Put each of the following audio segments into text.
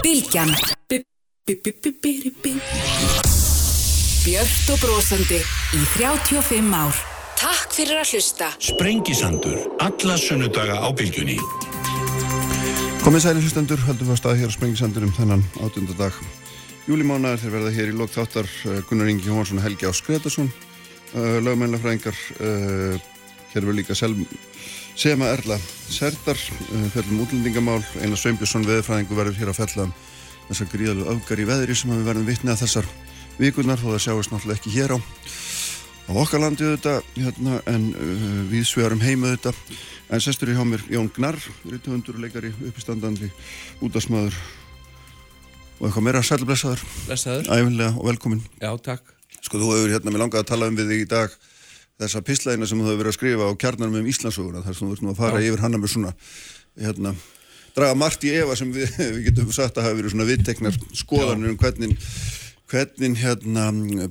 Bilgjan Björnt og brósandi í 35 ár. Takk fyrir að hlusta. Sprengisandur, alla sunnudaga á bylgjunni. Komið sæli hlustendur, höldum við að staða hér á Sprengisandur um þennan áttundadag Júlimánaður þeir verða hér í lok þáttar uh, Gunnar Ingi Jóhansson og Helgi Ás Gretarsson uh, lögmennlega fræðingar uh, hér verður líka Sel Sema Erla Serdar uh, fellum útlendingamál, Einar Sveinbjörnsson veðurfræðingu verður hér að fella þessar gríðalu öfgar í veðri sem við verðum vitni að þessar vikurnar þó það sjáist náttúrulega ekki hér á á okkar landi auðvitað hérna, en uh, við svegarum heima auðvitað. En sestur í hjá mér Jón Gnarr rítuhundur, leikari, uppistandandi útasmaður og eitthvað meira? Sælblessaður og velkomin Já, takk. sko þú hefur hérna, mér langaði að tala um við þig í dag þessa píslæðina sem þú hefur verið að skrifa á kjarnanum um Íslandsöguna þar sem þú ert nú að fara yfir hana með svona hérna, draga margt í efa sem við, við getum sagt að hafa verið svona viðteknar skoðanir um hvernig hvernig hérna,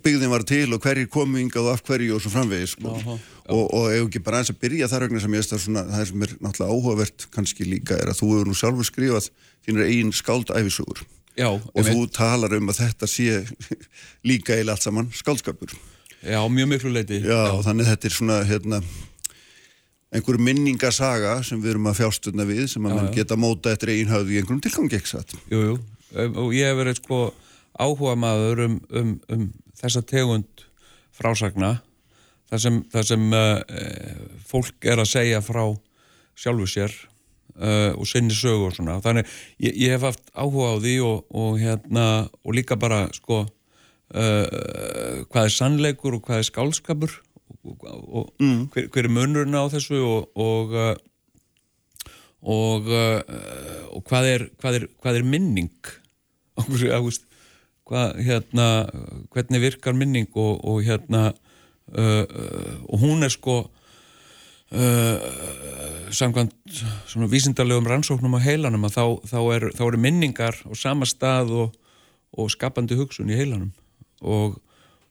byggðin var til og hverjir komu yngað og af hverju og svo framvegis sko. og, og ef ekki bara eins að byrja þar vegna sem ég veist að svona, það sem er náttúrulega áhugavert kannski líka er að þú hefur nú sjálfur skrifað þínir eigin skáldæfisugur Já, og þú talar um að þetta sé líka eða allt saman skáldskapur Já, mjög miklu leiti. Já, og þannig þetta er svona hérna, einhver minningasaga sem við erum að fjásturna við sem að Já, mann já. geta móta eftir eigin höfðu í einhverjum tilgangi ekki satt Jú, jú. Um, Og ég hef verið sko áhuga maður um, um, um þessa tegund frásagna þar sem, þar sem uh, fólk er að segja frá sjálfu sér uh, og sinni sögu og svona. Þannig ég, ég hef haft áhuga á því og, og, hérna, og líka bara sko uh, hvað er sannleikur og hvað er skálskapur og, og Mm. hver, hver er munurinn á þessu og, og uh, og, uh, og hvað, er, hvað, er, hvað er minning? Hvað, hérna, hvernig virkar minning og, og hérna uh, uh, og hún er sko uh, samkvæmt svona vísindarlegum rannsóknum á heilanum að þá, þá, er, eru minningar á sama stað og, og skapandi hugsun í heilanum og,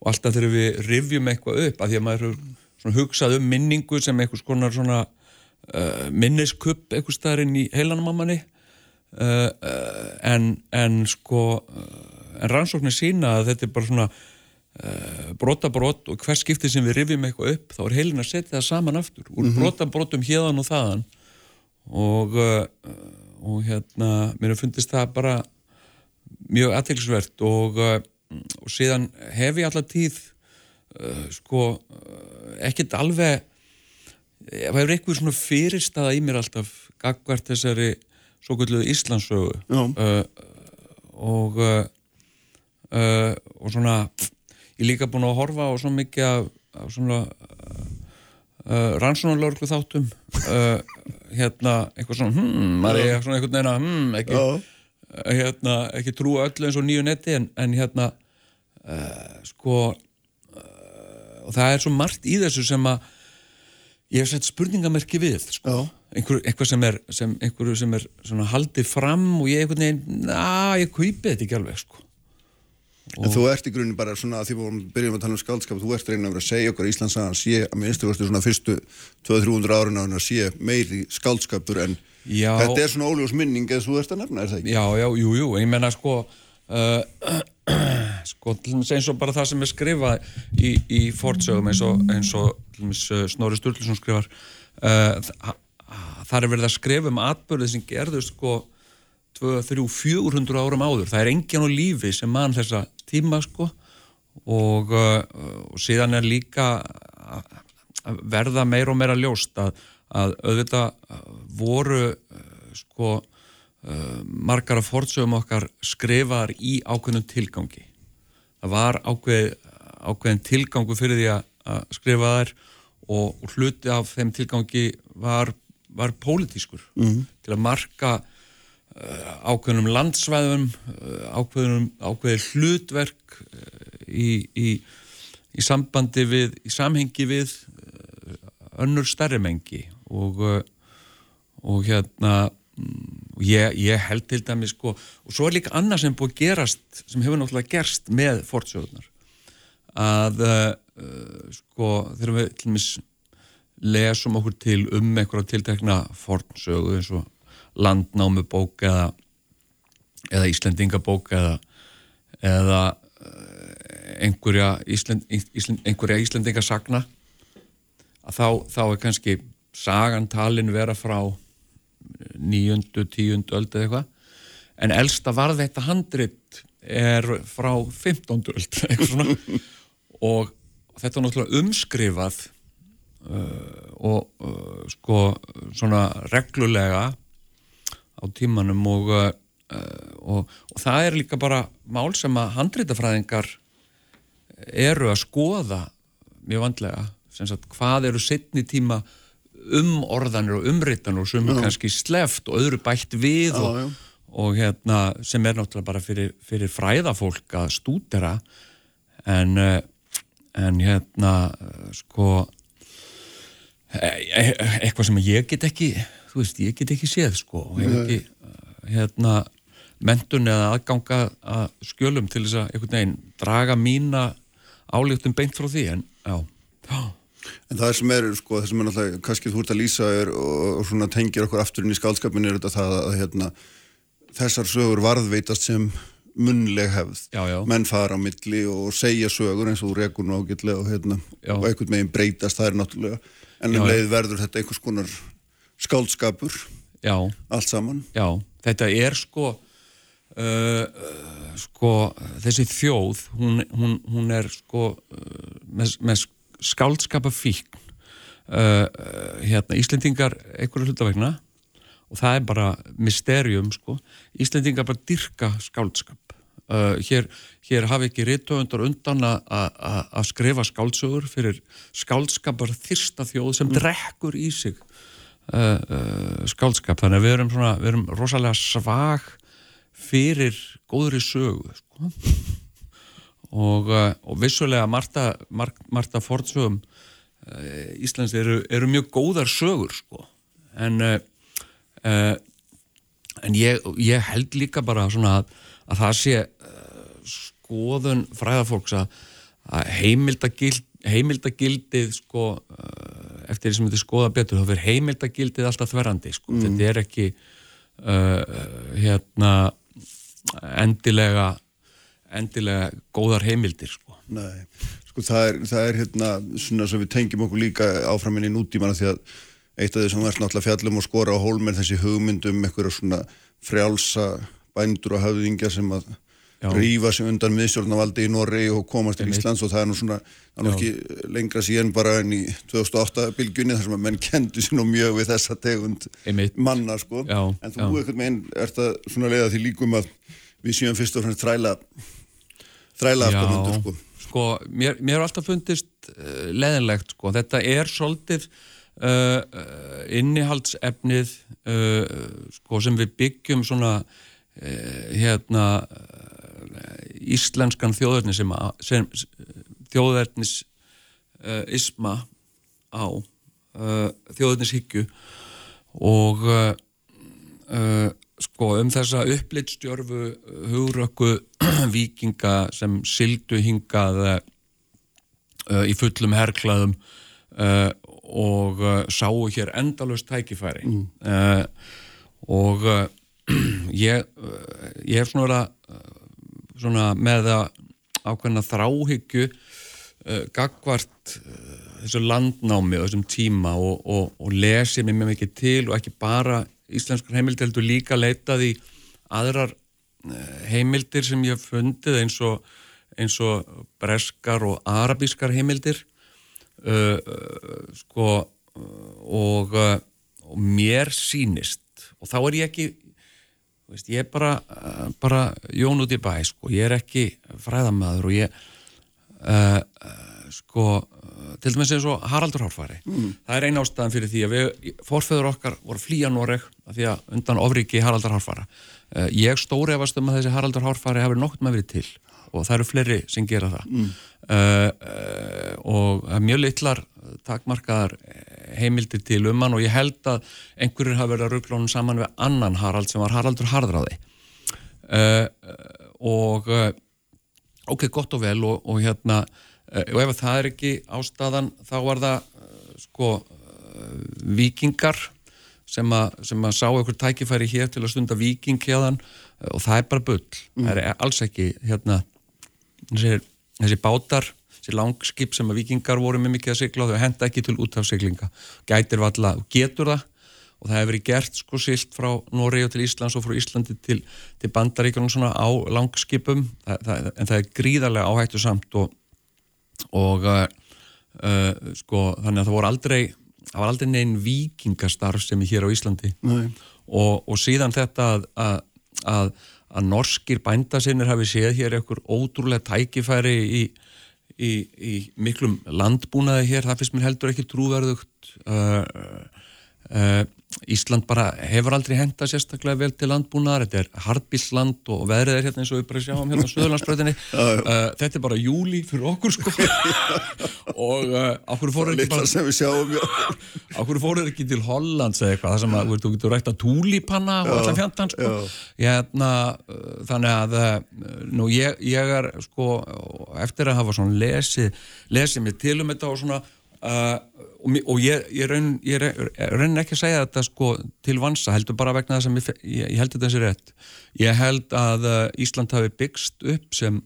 og alltaf þegar við rifjum eitthvað upp að því að maður hugsað um minningu sem einhvers konar svona uh, minniskupp einhvers staðar inn í heilanum á manni uh, uh, en, en sko uh, en rannsóknir sína að þetta er bara svona uh, brotabrót og hvers skipti sem við rifjum eitthvað upp þá er heilin að setja það saman aftur úr Mhm. brotabrótum hérðan og þaðan og uh, og hérna, mér fundist það bara mjög aðtilsvert og, og síðan hef ég alltaf tíð uh, sko uh, ekkert alveg það hefur eitthvað svona fyrirstaða í mér alltaf gagvart þessari svo kvöldu Íslandsögu uh, og uh, uh, og svona ég er líka búin að horfa á svona mikið af, af svona uh, rannsónalörglu þáttum hérna eitthvað svona hmm, maður er svona einhvern veginn að hmm, ekki, uh, hérna, ekki trúa öllu eins og nýju netti en, en hérna uh, sko uh, og það er svo margt í þessu sem að ég hef sett spurningamerki við sko. Einhver, einhver sem er, sem, einhverju sem er haldið fram og ég einhvern veginn, na, ég kaupi þetta ekki alveg sko. En þú ert í grunin bara svona að því við byrjum að tala um skáldskap þú ert reyna að vera að segja okkur að Íslandsagan sé að minnstu fyrstu 200-300 árin að sé meiri skáldskapur en Já. þetta er svona óljós minning eða þú ert að nefna, er það ekki? Já, já, jú, jú, ég menna sko uh, sko, eins og bara það sem er skrifað í, í fortsögum eins og, eins og uh, Snorri Sturluson skrifar uh, þa- þar er verið að skrifa um atbörðið sem gerðu sko 2, 3, 400 árum áður það er enginn á lífi sem mann þessa tíma sko og, uh, og síðan er líka verða meira og meira ljóst að, að auðvitað uh, voru uh, sko uh, margar af fortsögum okkar skrifaðar í ákveðnum tilgangi það var ákveð, ákveðin tilgangu fyrir því að, skrifa þær og, hluti af þeim tilgangi var, var pólitískur Mhm. til að marka ákveðnum landsvæðum ákveðnum, ákveðið hlutverk í, í, í sambandi við, í samhengi við önnur stærri mengi og, uh, og hérna mm, ég, ég held til dæmis sko, og svo er líka annað sem búið gerast sem hefur náttúrulega gerst með fortsöðunar að uh, sko þegar við til dæmis lesum okkur til um einhverja tiltekna fornsögu eins og landnámu bók eða, eða Íslendingabók eða, eða eh, einhverja, Íslend, Íslend, einhverja Íslendingasagna að þá, þá er kannski sagan talin vera frá nýjundu, tíundu öld eða eitthvað en elsta varð þetta handrit er frá 15. öld eitthvað svona og þetta er náttúrulega umskrifað uh, og uh, sko svona reglulega á tímanum og, uh, og, og það er líka bara mál sem að handritafræðingar eru að skoða mjög vandlega sagt, hvað eru setni tíma um orðanir og umrittanir og sem er kannski sleft og öðru bætt við já, og, og hérna sem er náttúrulega bara fyrir, fyrir fræðafólk að stúdera. En, eh, en hérna sko e, eitthvað sem ég get ekki þú veist, ég get ekki séð sko og hef ekki hérna mentun eða aðganga að skjölum til þess að einhvern veginn draga mína álíktum beint frá því en já, já En það sem er, sko, það sem er náttúrulega, kannski þú ert að lýsa er og, og svona tengir okkur afturinn í skálskapin er þetta það að hérna, þessar sögur varðveitast sem munleg hefð. Já, já. Menn fara á milli og segja sögur eins og regun ágitlega og hérna, já. og einhvern meginn breytast það er náttúrulega. En um leið verður þetta einhvers konar skálskapur. Já. Allt saman. Já, þetta er sko, uh, uh, sko, þessi þjóð, hún, hún, hún er sko uh, með, með skáldskapa fíkn uh, uh, hérna, Íslendingar einhverju hlutavegna og það er bara mysterium sko. Íslendingar bara dyrka skáldskap uh, hér, hér hafi ekki rítuöndar undan að skrifa skáldsögur fyrir skáldskapar þyrsta þjóð sem mm. drekkur í sig uh, uh, skáldskap þannig að við erum, svona, við erum rosalega svag fyrir góðri sögu sko og, eh, og vissulega Marta, Marta Fordsögum uh, Íslands eru, eru mjög góðar sögur sko en uh, uh, en ég, ég held líka bara svona að, að það sé skoðun fræðarfólks að, að heimildagild, heimildagildið sko eftir því sem þetta skoða betur þá fyrir heimildagildið alltaf þverrandi sko mm. þetta er ekki hérna endilega endilega góðar heimildir sko. Nei, sko það er, það er hérna svona sem við tengjum okkur líka áframinn í nútímana því að eitt af því sem verður náttúrulega fjallum og skora á hólm er þessi hugmyndum eitthvað svona frjálsa bændur og höfðingja sem að Já. rýfa sig undan miðstjórnavaldi í Norri og komast til Íslands og það er nú svona það er nú ekki lengra síðan bara enn í 2008 bylgunni þar sem að menn kendu sér nú mjög við þessa tegund Einmitt. manna sko Já. en þú eitthvað með einn ert að svona leiða því líkum að við séum fyrst og fremst þræla þræla afkomundur sko. sko, mér, mér er alltaf fundist uh, leðinlegt sko, þetta er svolítið uh, innihaldsefnið uh, sko sem við byggjum svona hérna íslenskan þjóðverðnis sem, sem þjóðverðnis isma á þjóðverðnishyggju og sko um þessa upplitstjörfu hugrökku vikinga sem sildu hingað uh, í fullum herrklaðum uh, og uh, sáu hér endalust tækifæri mm. og ég, ég er svona, svona með að ákveðna þráhyggju gagvart þessu landnámi og þessum tíma og, og, og lesi mér mjög mikið til og ekki bara íslenskar heimildir heldur líka leitað í aðrar eh, heimildir sem ég hef fundið eins og, eins og breskar og arabískar heimildir. Uh, uh, sko og, uh, og mér sínist og þá er ég ekki veist, ég er bara, bara jón út í bæ sko, ég er ekki fræðamæður og ég sko til dæmis eins og Haraldur Hárfari mm. það er eina ástæðan fyrir því að við forföður okkar voru flýja Noreg því að undan ofriki Haraldur Hárfara uh, ég stóri efast um að þessi Haraldur Hárfari hefur nokt með verið til og það eru fleiri sem gera það mm. uh, uh, og mjög litlar takmarkaðar heimildir til um hann og ég held að einhverjur hafa verið að rugglónum saman við annan Harald sem var Haraldur Harðráði og ok, gott og vel og, og hérna Eh, og ef það er ekki ástæðan þá var það eh, sko eh, vikingar sem að, sem að sá einhver tækifæri hér til að stunda vikingkjaðan og það er bara bull. Mm. það er alls ekki hérna þessi, þessi bátar þessi langskip sem að vikingar voru með mikið að sigla og þau henda ekki til út af siglinga gætir valla, getur það og það hefur verið gert sko silt frá Nóri og til Íslands og frá Íslandi til, til bandaríkjunum svona á langskipum. Það, það, en það er gríðarlega áhættu samt og, og uh, sko þannig að það voru aldrei það var aldrei neginn vikingastarf sem er hér á Íslandi. Og, og síðan þetta að, að, að, að norskir bændasinnir hafi séð hér einhver ótrúlega tækifæri í, í, í miklum landbúnaði hér, það finnst mér heldur ekki trúverðugt uh, uh, Ísland bara hefur aldrei henda sérstaklega vel til landbúnaðar, þetta er hardbísland og veðrið er hérna eins og við bara sjáum hérna á Suðurlandsbröðinni, uh, þetta er bara júli fyrir okkur sko. Og okkur fóruð ekki ekki til Hollands eða eitthvað, það sem að þú getur rætt að túlipanna og allar fjandan sko. hérna, uh, þannig að nú ég, ég er sko eftir að hafa svona lesið lesið mér til um þetta og svona Uh, og, og ég, ég raun ekki að segja þetta sko til vansa, heldur bara vegna þess að ég, ég, ég held þetta þessi rétt. Ég held að uh, Ísland hafi byggst upp sem,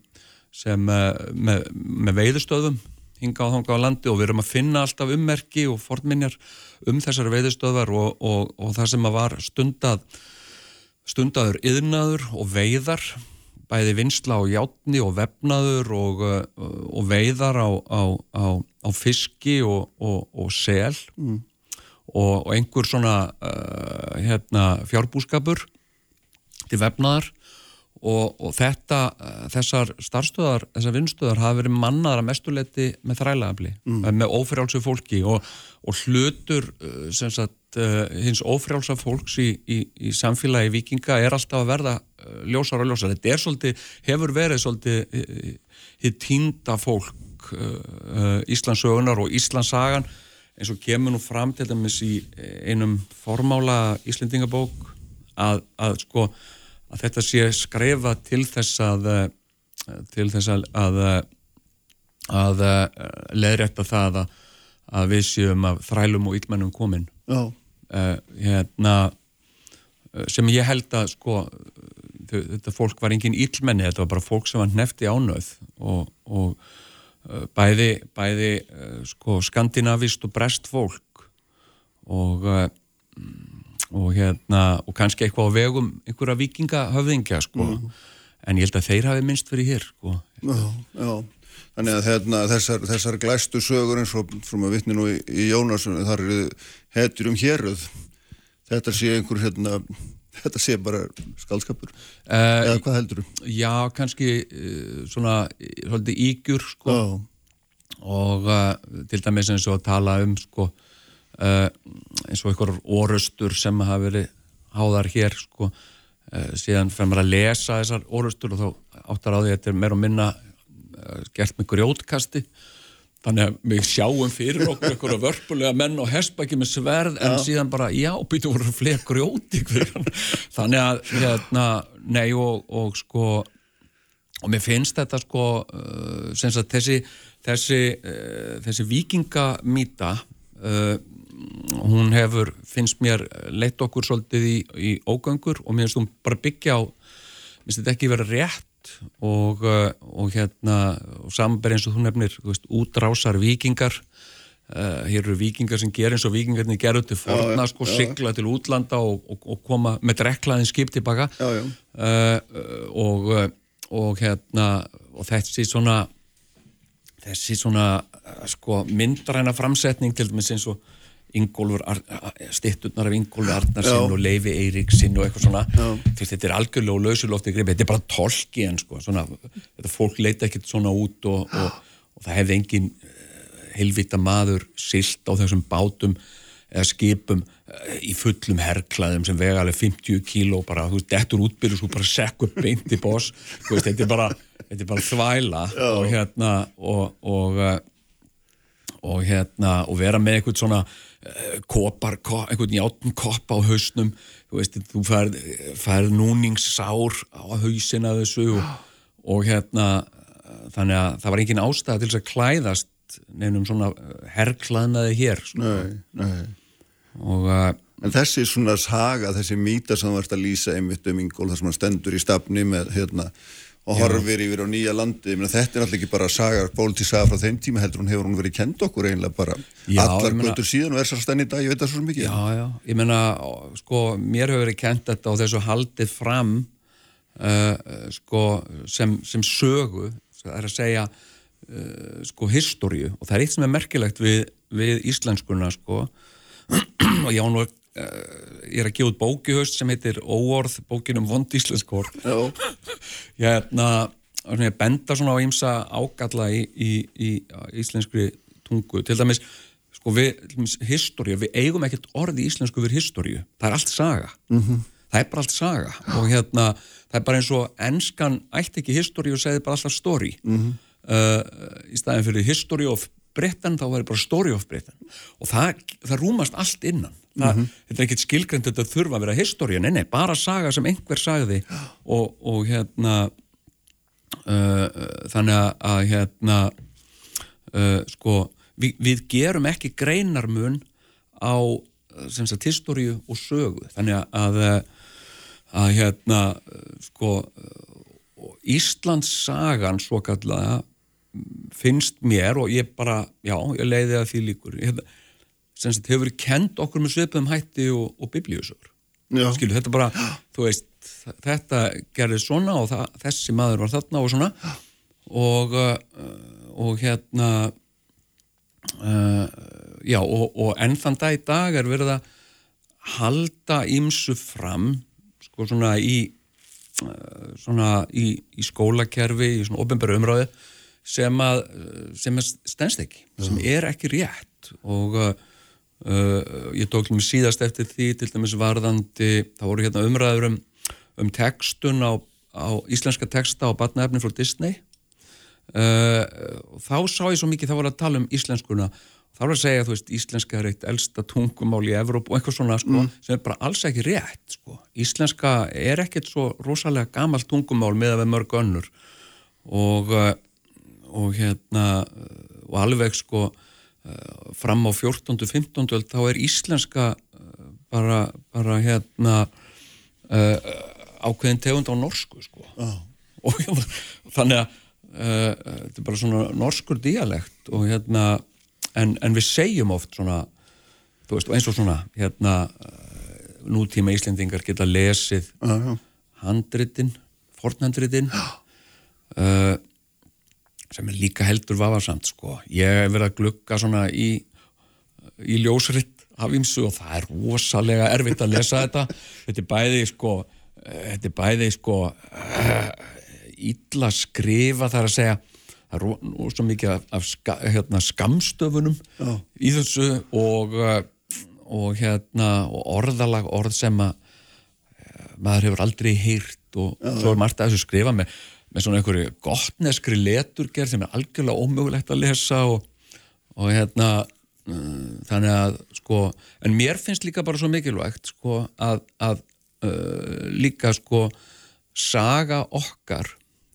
sem uh, með, með veiðustöðum hinga á þánga á landi og við erum að finna alltaf ummerki og fornminjar um þessar veiðustöðar og, og, og það sem að var stundað stundaður yðnaður og veiðar bæði vinsla á játni og vefnaður og, uh, og veiðar á, á, á, á fiski og, og, og sel mm. og einhver svona uh, hérna, fjárbúskapur til vefnaðar og þetta, uh, þessar starfstöðar, þessar vinstöðar hafa verið mannaðar að mestuleiti með þrælaðabli, mm. með ófrjálsu fólki og hlutur uh, sagt uh, hins ófrjálsa fólks í, í, í samfélagi vikinga er alltaf að verða uh, ljósar og ljósar. Þetta er svolítið, hefur verið svolítið hitt týnda fólk Íslandsögunar og Íslandsagan eins og kemur nú fram til dæmis í einum formála Íslendingabók að, að sko að þetta sé skrefa til þess að til þess að að, að leðrætta það að, að við séum að þrælum og yllmennum komin. Uh, hérna eh, sem ég held að sko þetta fólk var engin íllmenni, þetta var bara fólk sem var nefti ánöð og, og bæði, bæði uh, sko skandinavist og brest fólk. Og uh, og hérna og kannski eitthvað á vegum einhverja vikingahöfðingja sko. Mm. en ég held að þeir hafi minnst fyrir hér sko. Já, já. Þannig að hérna, þessar, þessar glæstu sögur eins og frá maður vittni nú í, í Jónasunni þar eru hettur um héruð. Þetta sé einhver hérna, þetta sé bara skaldskapur uh, eða hvað heldur þú? Já, kannski uh, svona svolítið ígjur sko oh. og uh, til dæmis eins og að tala um sko eins og einhver orustur sem hafa verið háðar hér sko síðan fyrir að lesa þessar orustur og þá áttar á því að þetta er meira og minna Eh, gert með grjótkasti þannig að við sjáum fyrir okkur eitthvað vörpulega menn og hespaki með sverð en já. síðan bara, já, býtu voru fleiri grjóti þannig að hérna, nei og, og sko og mér finnst þetta sko uh, að þessi þessi, uh, þessi vikingamýta uh, hún hefur finnst mér leitt okkur svolítið í, í ógöngur og mér finnst hún bara byggja á mér finnst þetta ekki verið rétt og, uh, og hérna og samanberð eins og þú nefnir veist, útrásar vikingar uh, hér eru vikingar sem ger eins og vikingarnir gerur til forna, sko, sigla til útlanda og, og, og koma með dreklaðin skip tilbaka. Já, já. Uh, og uh, og hérna og þessi svona þessi svona uh, sko myndræna framsetning til dæmis eins og Ingólfur, stitturnar af Ingólfur Arnarsson og Leifi Eiríksinn og eitthvað svona. Fyrst, þetta er algjörlega og lausulóftið greið þetta er bara tolki en sko svona, þetta fólk leita ekkert svona út og, og, og það hefði engin uh, helvita maður silt á þessum bátum eða skipum uh, í fullum herrklaðum sem vega alveg 50 kíló bara, þú veist, dettur útbyrjus og bara sekkur beint í bós, þú veist, þetta er bara þetta er bara þvæla og hérna og, og uh, og hérna, og vera með eitthvað svona Eh, kopar, kop, einhvern játn kopp á hausnum þú veist, þú færð fær núningssár á hausin að þessu og, og hérna þannig að það var engin ástæða til þess að klæðast nefnum svona herrklaðnaði hér sko. nei, nei. og uh, En þessi svona saga, þessi mýta sem þú ert að lýsa einmitt um Ingól, þar sem hann stendur í stafni með hérna og horfir yfir á nýja landi, mena, þetta er alltaf ekki bara saga, pólitísaga frá þeim tíma heldur hún hefur hún verið kend okkur einlega bara já, allar götur síðan og er sér stenni í dag, ég veit það svo mikið. Já, já, ég menna, sko, mér hefur verið kend þetta og þessu haldið fram uh, sko, sem, sem sögu, það er að segja uh, sko, históriu og það er eitt sem er merkilegt við, við íslenskuna, sko. Og ég á nú að Uh, ég er að gefa út bóki höst sem heitir Óorð, bókin um vond íslenskor er að benda svona á ímsa ágalla í, í, í íslenskri tungu, til dæmis sko við, históriu, við eigum ekkert orði í íslensku fyrir históriu, það er allt saga. Mm -hmm. það er bara allt saga. Og hérna, það er bara eins og ennskan ætti ekki históriu og segði bara alltaf story. Mm -hmm. uh, í staðin fyrir history of Britain þá var það bara story of Britain. Og það, það rúmast allt innan það, mm -hmm. þetta er ekkert skilgrend þetta þurfa að vera históri, nei, nei, bara saga sem einhver sagði. Og, og hérna uh, þannig að, hérna uh, sko við, við gerum ekki greinarmun á sem sagt históriu og sögu. Þannig að að, að hérna sko Íslands sagan svo kallaða finnst mér og ég bara, já, ég leiði að því líkur. Ég, sem sagt, hefur kend okkur með svipum hætti og, og biblíusögur. Skilu, þetta bara, þú veist þetta gerði svona og það, þessi maður var þarna og svona. Og uh, og hérna uh, já, og, og enn þann dag í dag er verið að halda ímsu fram sko svona í uh, svona í, í skólakerfi í svona ofinbæra umráði sem að, sem að stennst ekki, sem er ekki rétt. Og uh, ég tók mig síðast eftir því til dæmis varðandi, það voru hérna umræður um, um textun á, á íslenska texta á batnaefni frá Disney uh, þá sá ég svo mikið, þá var að tala um íslenskuna þá var að segja, veist, íslenska er eitt elsta tungumál í Evróp og eitthvað svona sko, mm. sem er bara alls ekki rétt sko. íslenska er ekkert svo rosalega gamalt tungumál með að við mörg önnur og uh, og hérna og alveg sko eh, fram á 14. og 15. þá er íslenska eh, bara, bara hérna uh, ákveðin tegund á norsku sko oh. og þannig að uh, þetta er bara svona norskur dialekt og hérna en, en við segjum oft svona þú veist eins og svona hérna uh, nútíma íslendingar geta lesið handritin fornhandritin og sem er líka heldur vafarsamt sko. Ég hef verið að glukka svona í, í ljósritt af ímsu og það er rosalega erfitt að lesa þetta. Þetta er bæði sko, þetta er bæði sko ítla skrifa þar að segja það er rosalega mikið af, ska, hérna, skamstöfunum Já. í þessu og, og hérna og orðalag orð sem að maður hefur aldrei heyrt og Já. svo er margt að þessu skrifa með með svona einhverju gottneskri leturgerð sem er algjörlega ómögulegt að lesa og, og hérna uh, þannig að sko en mér finnst líka bara svo mikilvægt sko að, að uh, líka sko saga okkar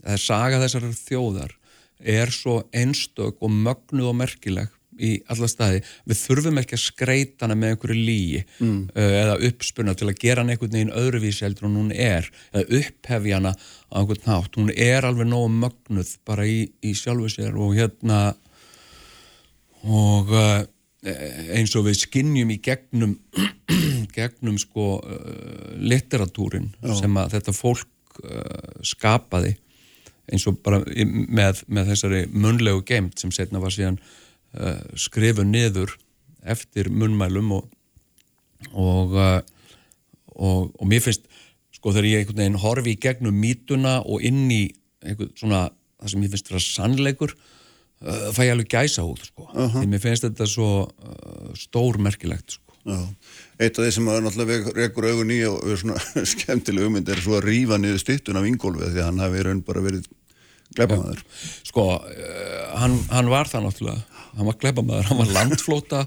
eða saga þessar þjóðar er svo einstök og mögnuð og merkileg í alla staði, við þurfum ekki að skreita hana með einhverju líi mm. uh, eða uppspunna til að gera hann einhvern veginn öðruvísi heldur en hún er, eða upphefja hana á einhvern nátt, hún er alveg nógu mögnuð bara í, í sjálfu sér og hérna og uh, eins og við skinnjum í gegnum gegnum sko uh, litteratúrin Já. sem að þetta fólk skapaði eins og bara með, með þessari munlegu geimt sem setna var síðan uh, skrifu niður eftir munmælum og og, uh, og og mér finnst sko þegar ég einhvern veginn horfi í gegnum mítuna og inn í einhvern svona það sem ég finnst vera sannleikur uh, fæ ég alveg gæsa út sko uh -huh. því mér finnst þetta svo stór merkilegt sko Já. Eitt af því sem að náttúrulega rekur augun í og er svona skemmtileg ummynd er svo að rýfa niður stittun af Ingólfið því að hann hafi raun bara verið gleipamaður. Sko, hann, hann var það náttúrulega hann var gleipamaður, hann var landflóta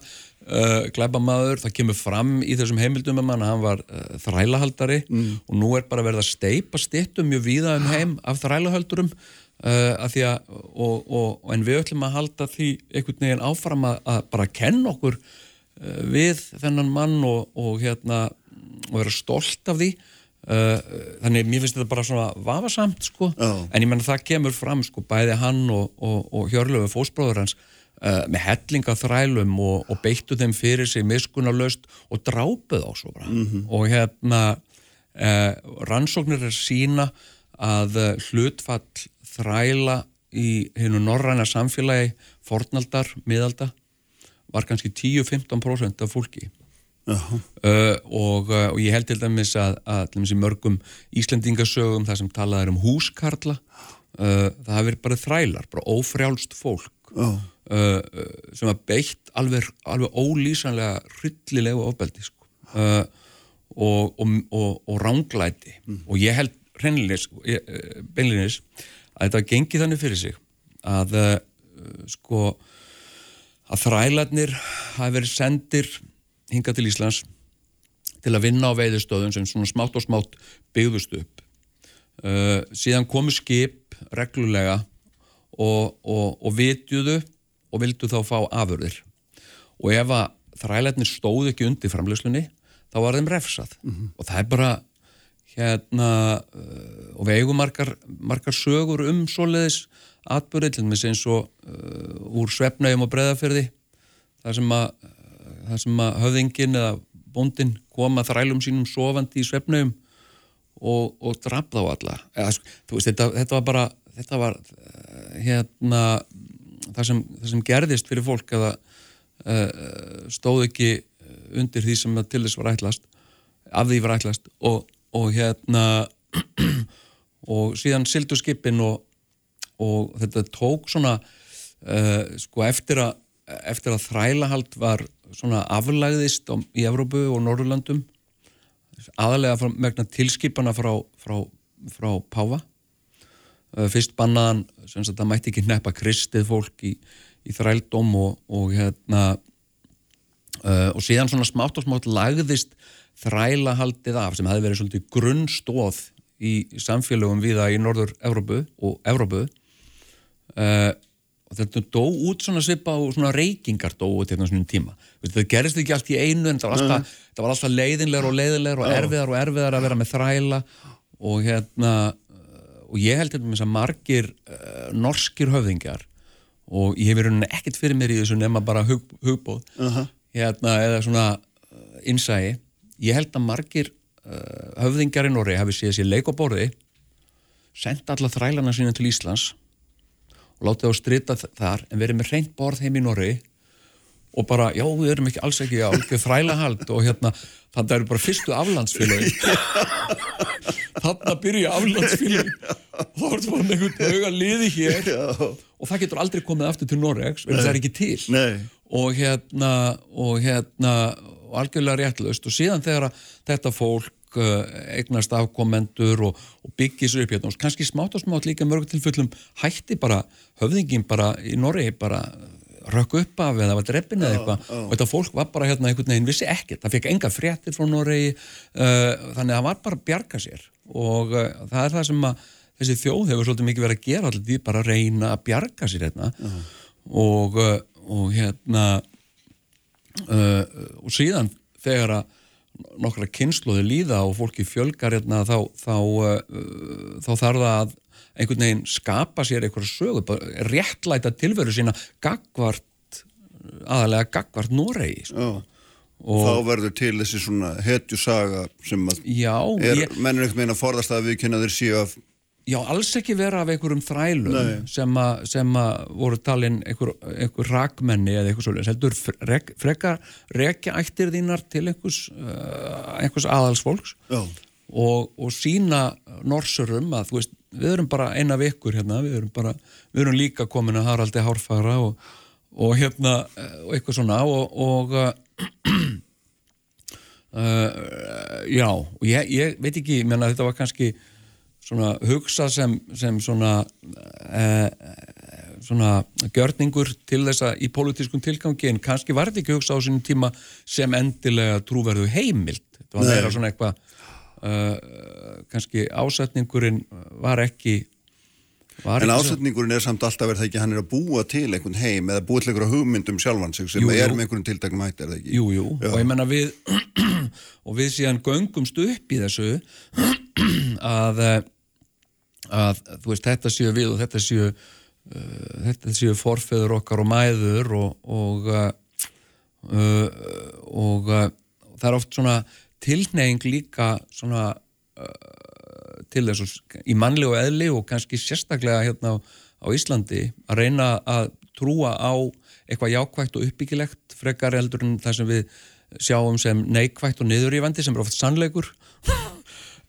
uh, gleipamaður, það kemur fram í þessum heimildum um hann að hann var uh, þrælahaldari mm. og nú er bara verið að steipa stittum mjög víða um heim af þrælahaldurum uh, að, og, og, en við ætlum að halda því einhvern veginn áfram að, að bara kenna okkur við þennan mann og, og hérna og vera stolt af því þannig mér finnst þetta bara svona vafasamt sko, Já. en ég menna það kemur fram sko, bæði hann og, og, og Hjörlöfu fósbróður hans uh, með hellinga þrælum og, og beittu þeim fyrir sig miskunarlaust og drápuð á svo bara. Og hérna uh, rannsóknir er sína að uh, hlutfall þræla í hennu norræna samfélagi fornaldar, miðalda var kannski 10-15% af fólki. Já, uh, og, uh, og ég held til dæmis að, að til dæmis í mörgum Íslendingasögum það sem talað er um húskarla uh, það hafi verið bara þrælar bara ófrjálst fólk já, uh, uh, sem var beitt alveg, alveg ólýsanlega hryllilegu ofbeldi sko. uh, og, og, og, og ránglæti og ég held uh, beinlinis að þetta gengi þannig fyrir sig að sko að þrælarnir hafi verið sendir hinga til Íslands til að vinna á veiðustöðum sem svona smátt og smátt byggðust upp. Uh, síðan komu skip reglulega og, og, og vitjuðu og vildu þá fá afurðir. Og ef að þrælarnir stóðu ekki undir framleyslunni þá var þeim refsað. Og það er bara hérna uh, og við eigum margar, margar sögur um svoleiðis atbyrði til dæmis eins og uh, úr svefnægjum og breðaferði þar sem að þar sem að höfðingin eða bóndin koma þrælum sínum sofandi í svefnægjum og, og draf þá alla. Eða, veist, þetta, þetta var bara þetta var uh, hérna það sem, það sem gerðist fyrir fólk það uh, stóð ekki undir því sem til þess var ætlast af því var ætlast og, og hérna og síðan sildu skipin og, og þetta tók svona uh, sko eftir að eftir að þrælahald var svona aflagðist á, í Evrópu og Norrlandum aðalega megna tilskipana frá, frá, frá Páfa fyrst bannaðan sem sagt það mætti ekki neppa kristið fólk í, í þrældóm og, og hérna uh, og síðan svona smátt og smátt lagðist þrælahaldið af sem hefði verið svolítið grunnstóð í samfélögum viða í Norður Evrópu og Evrópu. Uh, og þetta dó út svona svipa og svona reykingar dó út hérna svona tíma. Þetta gerist ekki allt í einu en það var alltaf, það var alltaf leiðinlegur og leiðinlegur og erfiðar og erfiðar að vera með þræla og hérna og ég held til dæmis að margir uh, norskir höfðingjar og ég hef verið ekkert fyrir mér í þessu nema bara hug, hugbóð Aha. hérna, eða svona uh, innsæi ég held að margir uh, höfðingjar í Norri hafi séð sér leik á borði senda alla þrælana sína til Íslands og látið á strita þar en verið með reynd borð heim í Norri og bara, já, við erum ekki alls ekki á þrælahald og hérna þannig að það eru bara fyrstu aflandsfélagi þannig að byrja aflandsfélagi þá er þetta bara einhvern auga liði hér. Og það getur aldrei komið aftur til Noregs en það er ekki til. Nei, og hérna og hérna og algjörlega réttlaust. Og síðan þegar þetta fólk uh, eignast afkomendur og, og byggir sér upp hérna og kannski smátt og smátt líka mörg tilfellum hætti bara höfðingin bara í Noregi bara rökk upp af eða var dreppin eða eitthvað. og þetta fólk var bara hérna einhvern veginn vissi ekkert, það fekk enga fréttir frá Noregi uh, þannig að það var bara að bjarga sér. Og uh, það er það sem að þessi þjóð hefur svolítið mikið verið að gera alltaf því bara að reyna að bjarga sér hérna. Og, uh, og hérna uh, og síðan þegar að nokkra kynsluði líða og fólki fjölgar hérna þá, þá, uh, þá þarf það að einhvern veginn skapa sér einhverja sögu, bara réttlæta tilveru sína gagvart aðalega gagvart Noregi sko. og Þá verður til þessi svona hetjusaga sem að já, er, ég, menn er einhvern veginn að forðast að við kynna þeir síu af já, alls ekki vera af einhverjum þrælum Nei. sem, að voru talin einhver, einhver rakmenni eða eitthvað svolítið, heldur frek, frekar rekja ættir þínar til einhvers, uh, einhvers aðalsfólks Já, og, og sína norsurum að þú veist, við erum bara eina vikur hérna, við erum bara, við erum líka komin að Haraldi Hárfara og, og hérna, eh, og eitthvað svona og, og uh, já, og ég, ég veit ekki, ég menna þetta var kannski svona hugsa sem, sem svona uh, svona gjörningur til þess að í pólitískum tilgangi en kannski var þetta ekki hugsa á sínum tíma sem endilega trúverðu heimild. Þetta var meira svona eitthvað uh, kannski ásetningurinn var ekki Var en ásetningurinn er samt alltaf verið það ekki hann er að búa til einhvern heim eða búa til einhverja hugmyndum sjálfan sig sem jú, er með einhvern tiltaknum hætti, er það ekki? Jú, jú, og ég menna við og við síðan göngumst upp í þessu að, að þú veist, þetta séu við og þetta séu uh, þetta séu forfeður okkar og mæður og og, uh, og uh, það er oft svona tilneying líka svona uh, til þess í mannlegu eðli og kannski sérstaklega hérna á, á Íslandi að reyna að trúa á eitthvað jákvægt og uppbyggilegt frekar eldur en það sem við sjáum sem neikvægt og niðurífandi sem er oft sannleikur.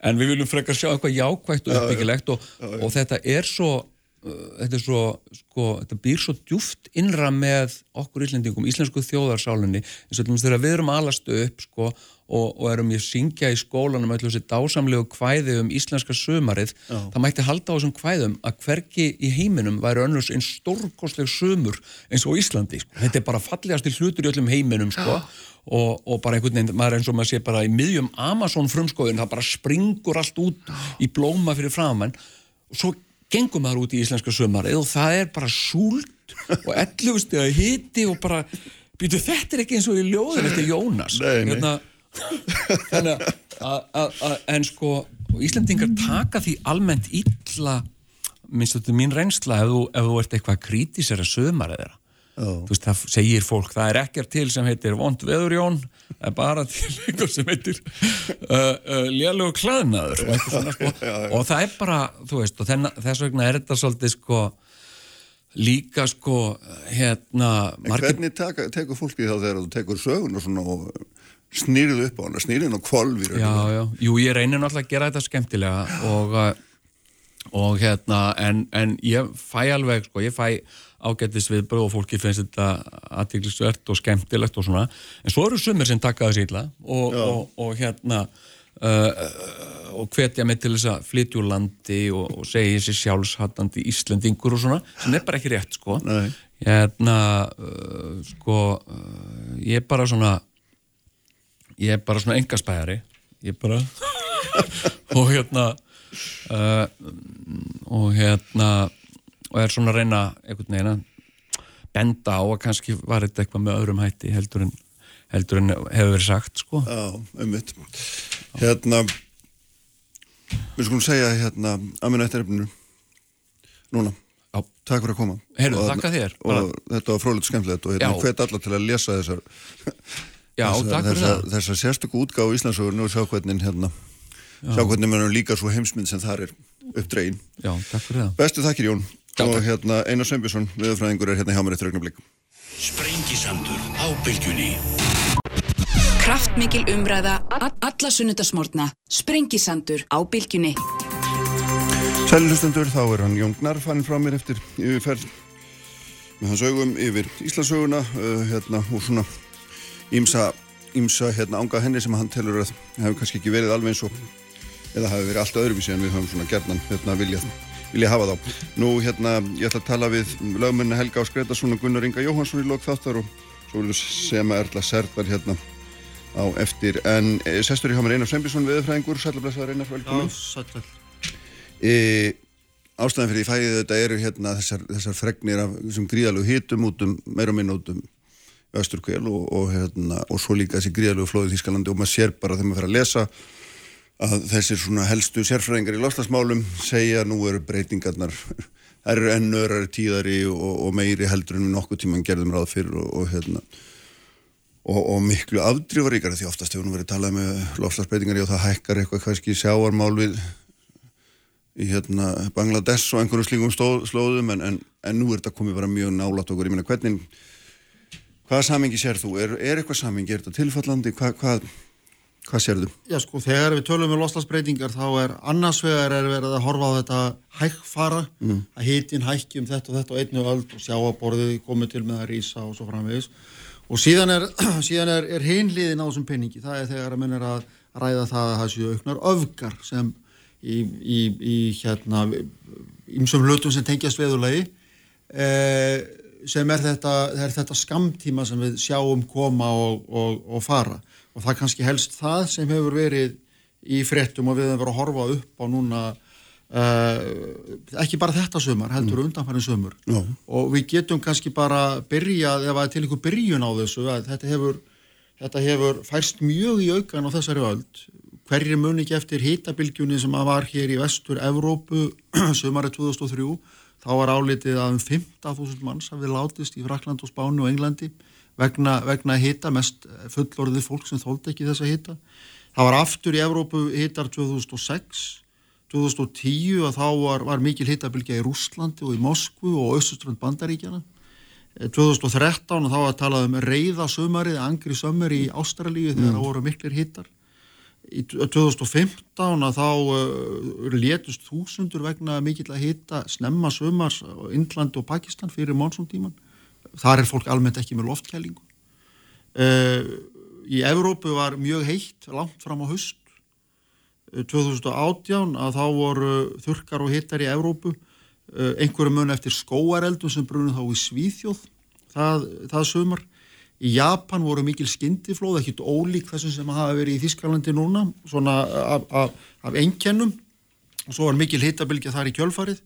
En við viljum frekar sjá eitthvað jákvægt og uppbyggilegt og, og þetta er svo Uh, þetta er svo, sko, þetta býr svo djúft innra með okkur íslendingum, íslensku þjóðarsálinni eins og þegar við erum alastu upp sko, og, og erum ég syngja í skólanum öllu þessi dásamlegu kvæði um íslenska sömarið, Já. það mætti halda á þessum kvæðum að hverki í heiminum væri önnurs einn stórkostleg sömur eins og Íslandi, sko. þetta er bara fallegast til hlutur í öllum heiminum, sko. Og, og bara einhvern veginn, maður eins og maður sé bara í miðjum Amazon frumskóðin, það bara springur allt út í blóma fyrir framann og svo gengum maður út í íslenska sömarið og það er bara súlt og ellugust eða hiti og bara býtu þetta er ekki eins og í ljóðin eftir Jónas. Hérna, þannig að en sko Íslandingar taka því almennt illa minnst þetta mín reynsla ef þú, ef þú ert eitthvað krítisera sömarið þeirra Oh. Þú veist, það segir fólk, það er ekkert til sem heitir vond veðurjón, það er bara til eitthvað sem heitir uh, uh, lélugu klæðnaður og, sko. og það er bara, þú veist, og þenna, þess vegna er þetta svolítið sko líka sko hérna margir... Hvernig tekur fólki þá þegar þú tekur sögun og svona og snýrið upp á hana, snýrið og kvolvir Já, já, jú, ég reynir náttúrulega að gera þetta skemmtilega og, uh, og hérna, en, en ég fæ alveg, sko, ég fæ ágættis við bröð og fólki finnst þetta aðtíklisvert og skemmtilegt og svona. En svo eru sumir sem taka það síðla og, og, og hérna uh, og hvetja mig til þess að flytja úr landi og, og segja þessi sjálfshattandi Íslandingur og svona sem er bara ekki rétt sko. Nei. hérna uh, sko uh, ég er bara svona ég er bara svona engaspæðari ég er bara og hérna uh, og hérna og er svona að reyna einhvern veginn að benda á að kannski var þetta eitthvað með öðrum hætti heldur en, heldur en hefur verið sagt sko. Já, umvitt Hérna við skulum segja hérna að minna eftir efninu núna. Já. Takk fyrir að koma. Þér. bara... Og þetta var frólitt skemmtilegt og hérna hvet alla til að lesa þessar Já, þessar, þessar, þessar sérstöku útgáð í Íslandsögur og sjá hvernig hérna Já. sjá hvernig maður líka svo heimsmynd sem þar er uppdregin. Já, takk fyrir það. Bestu takkir Jón. Og hérna Einar Sveinbjörnsson viðfræðingur er hérna hjá mér eftir augnablik. Sprengisandur á bylgjunni. Kraftmikil umræða alla sunnudasmórna Sprengisandur á bylgjunni. Sælilustendur, þá er hann Jón Gnarr fannin frá mér eftir yfirferð með hans augum yfir Íslasöguna uh, hérna og svona ímsa, ímsa hérna ánga henni sem hann telur að hefur kannski ekki verið alveg eins og eða hafi verið allt öðruvísi en við höfum svona gerðan hérna viljað vil ég hafa þá. Nú hérna, ég ætla að tala við lögmenni Helga Áskretarsson og Gunnar Inga Jóhansson í lok þáttar og svo verður sem að Erla Serbar hérna á eftir. En e, sestur í hamar Einar Sveinbjörnsson, viðfræðingur, sælablesaður Einar, velkomin. Já, sælvel. E, ástæðan fyrir því fæðið þetta eru hérna þessar, þessar fregnir af þessum gríðalög hitum út um, meira minn út um Östurkvel og, og, hérna, og svo líka þessi gríðalög flóðið Þískalandi og maður sér bara þegar maður fer að lesa að þessir svona helstu sérfræðingar í loslasmálum segja að nú eru breytingarnar það eru ennörar tíðari og, og meiri heldur en við nokkuð tíman gerðum ráð fyrir og, hérna og, og miklu afdrífaríkara því oftast hefur nú verið talað með loslasbreytingar og það hækkar eitthvað kannski sjáarmál við í hérna Bangladesh og einhverjum slíkum slóðum en, en, en nú er þetta komið bara mjög nálat okkur, ég meina hvernig hvaða samingi sér þú? Er, er eitthvað samingi? Er þetta tilfallandi? Hva, hvað Hvað sér þú? Já sko, þegar við tölum um loslasbreytingar þá er annars vegar er verið að horfa á þetta hægfara, mm. að hitin hækki um þetta og þetta og einnu öll og sjáaborðið komið til með að rýsa og svo framvegis og síðan er, síðan er, er hinliðin á þessum penningi, það er þegar að munir að ræða það að það séu auknar öfgar sem í, í, í hérna, ímsum hlutum sem tengjast veðulegi eh, sem er þetta, þetta skamtíma sem við sjáum koma og, og, og fara og það er kannski helst það sem hefur verið í frettum og við hefum verið að horfa upp á núna uh, ekki bara þetta sömur, heldur mm. undanfærin sömur Já. og við getum kannski bara byrjað, er til einhver byrjun á þessu, að þetta hefur þetta hefur færst mjög í aukan á þessari öld, hverjir muni ekki eftir hitabilgjunni sem var hér í vestur Evrópu sömari 2003, þá var álitið að um 15.000 manns hafið látist í Frakland og Spánu og Englandi vegna, vegna hita, mest fullorðið fólk sem þóldi ekki þessa hita. Það var aftur í Evrópu hitar 2006 2010 að þá var, var mikil hittabilgja í Rúslandi og í Moskvu og Östuströnd bandaríkjana 2013 eh, að þá að talað um reyðasumarið, angri sömur í Ástralíu þegar mm. það voru miklir hittar í 2015 að þá uh, létust þúsundur vegna mikill að hitta snemma sömars á Indland og Pakistan fyrir monsumtíman þar er fólk almennt ekki með loftkælingu uh, í Evrópu var mjög heitt langt fram á höst 2018 að þá voru þurkar og hittar í Evrópu. Eh, einhverju mun eftir skóareldum sem brunum þá í Svíþjóð það, það sömur í Japan voru mikil skindiflóð ekkit ólík þessum sem hafa verið í Þískalandi núna svona af, af, af einkennum. Og svo var mikil hittabilgja þar í kjölfarið.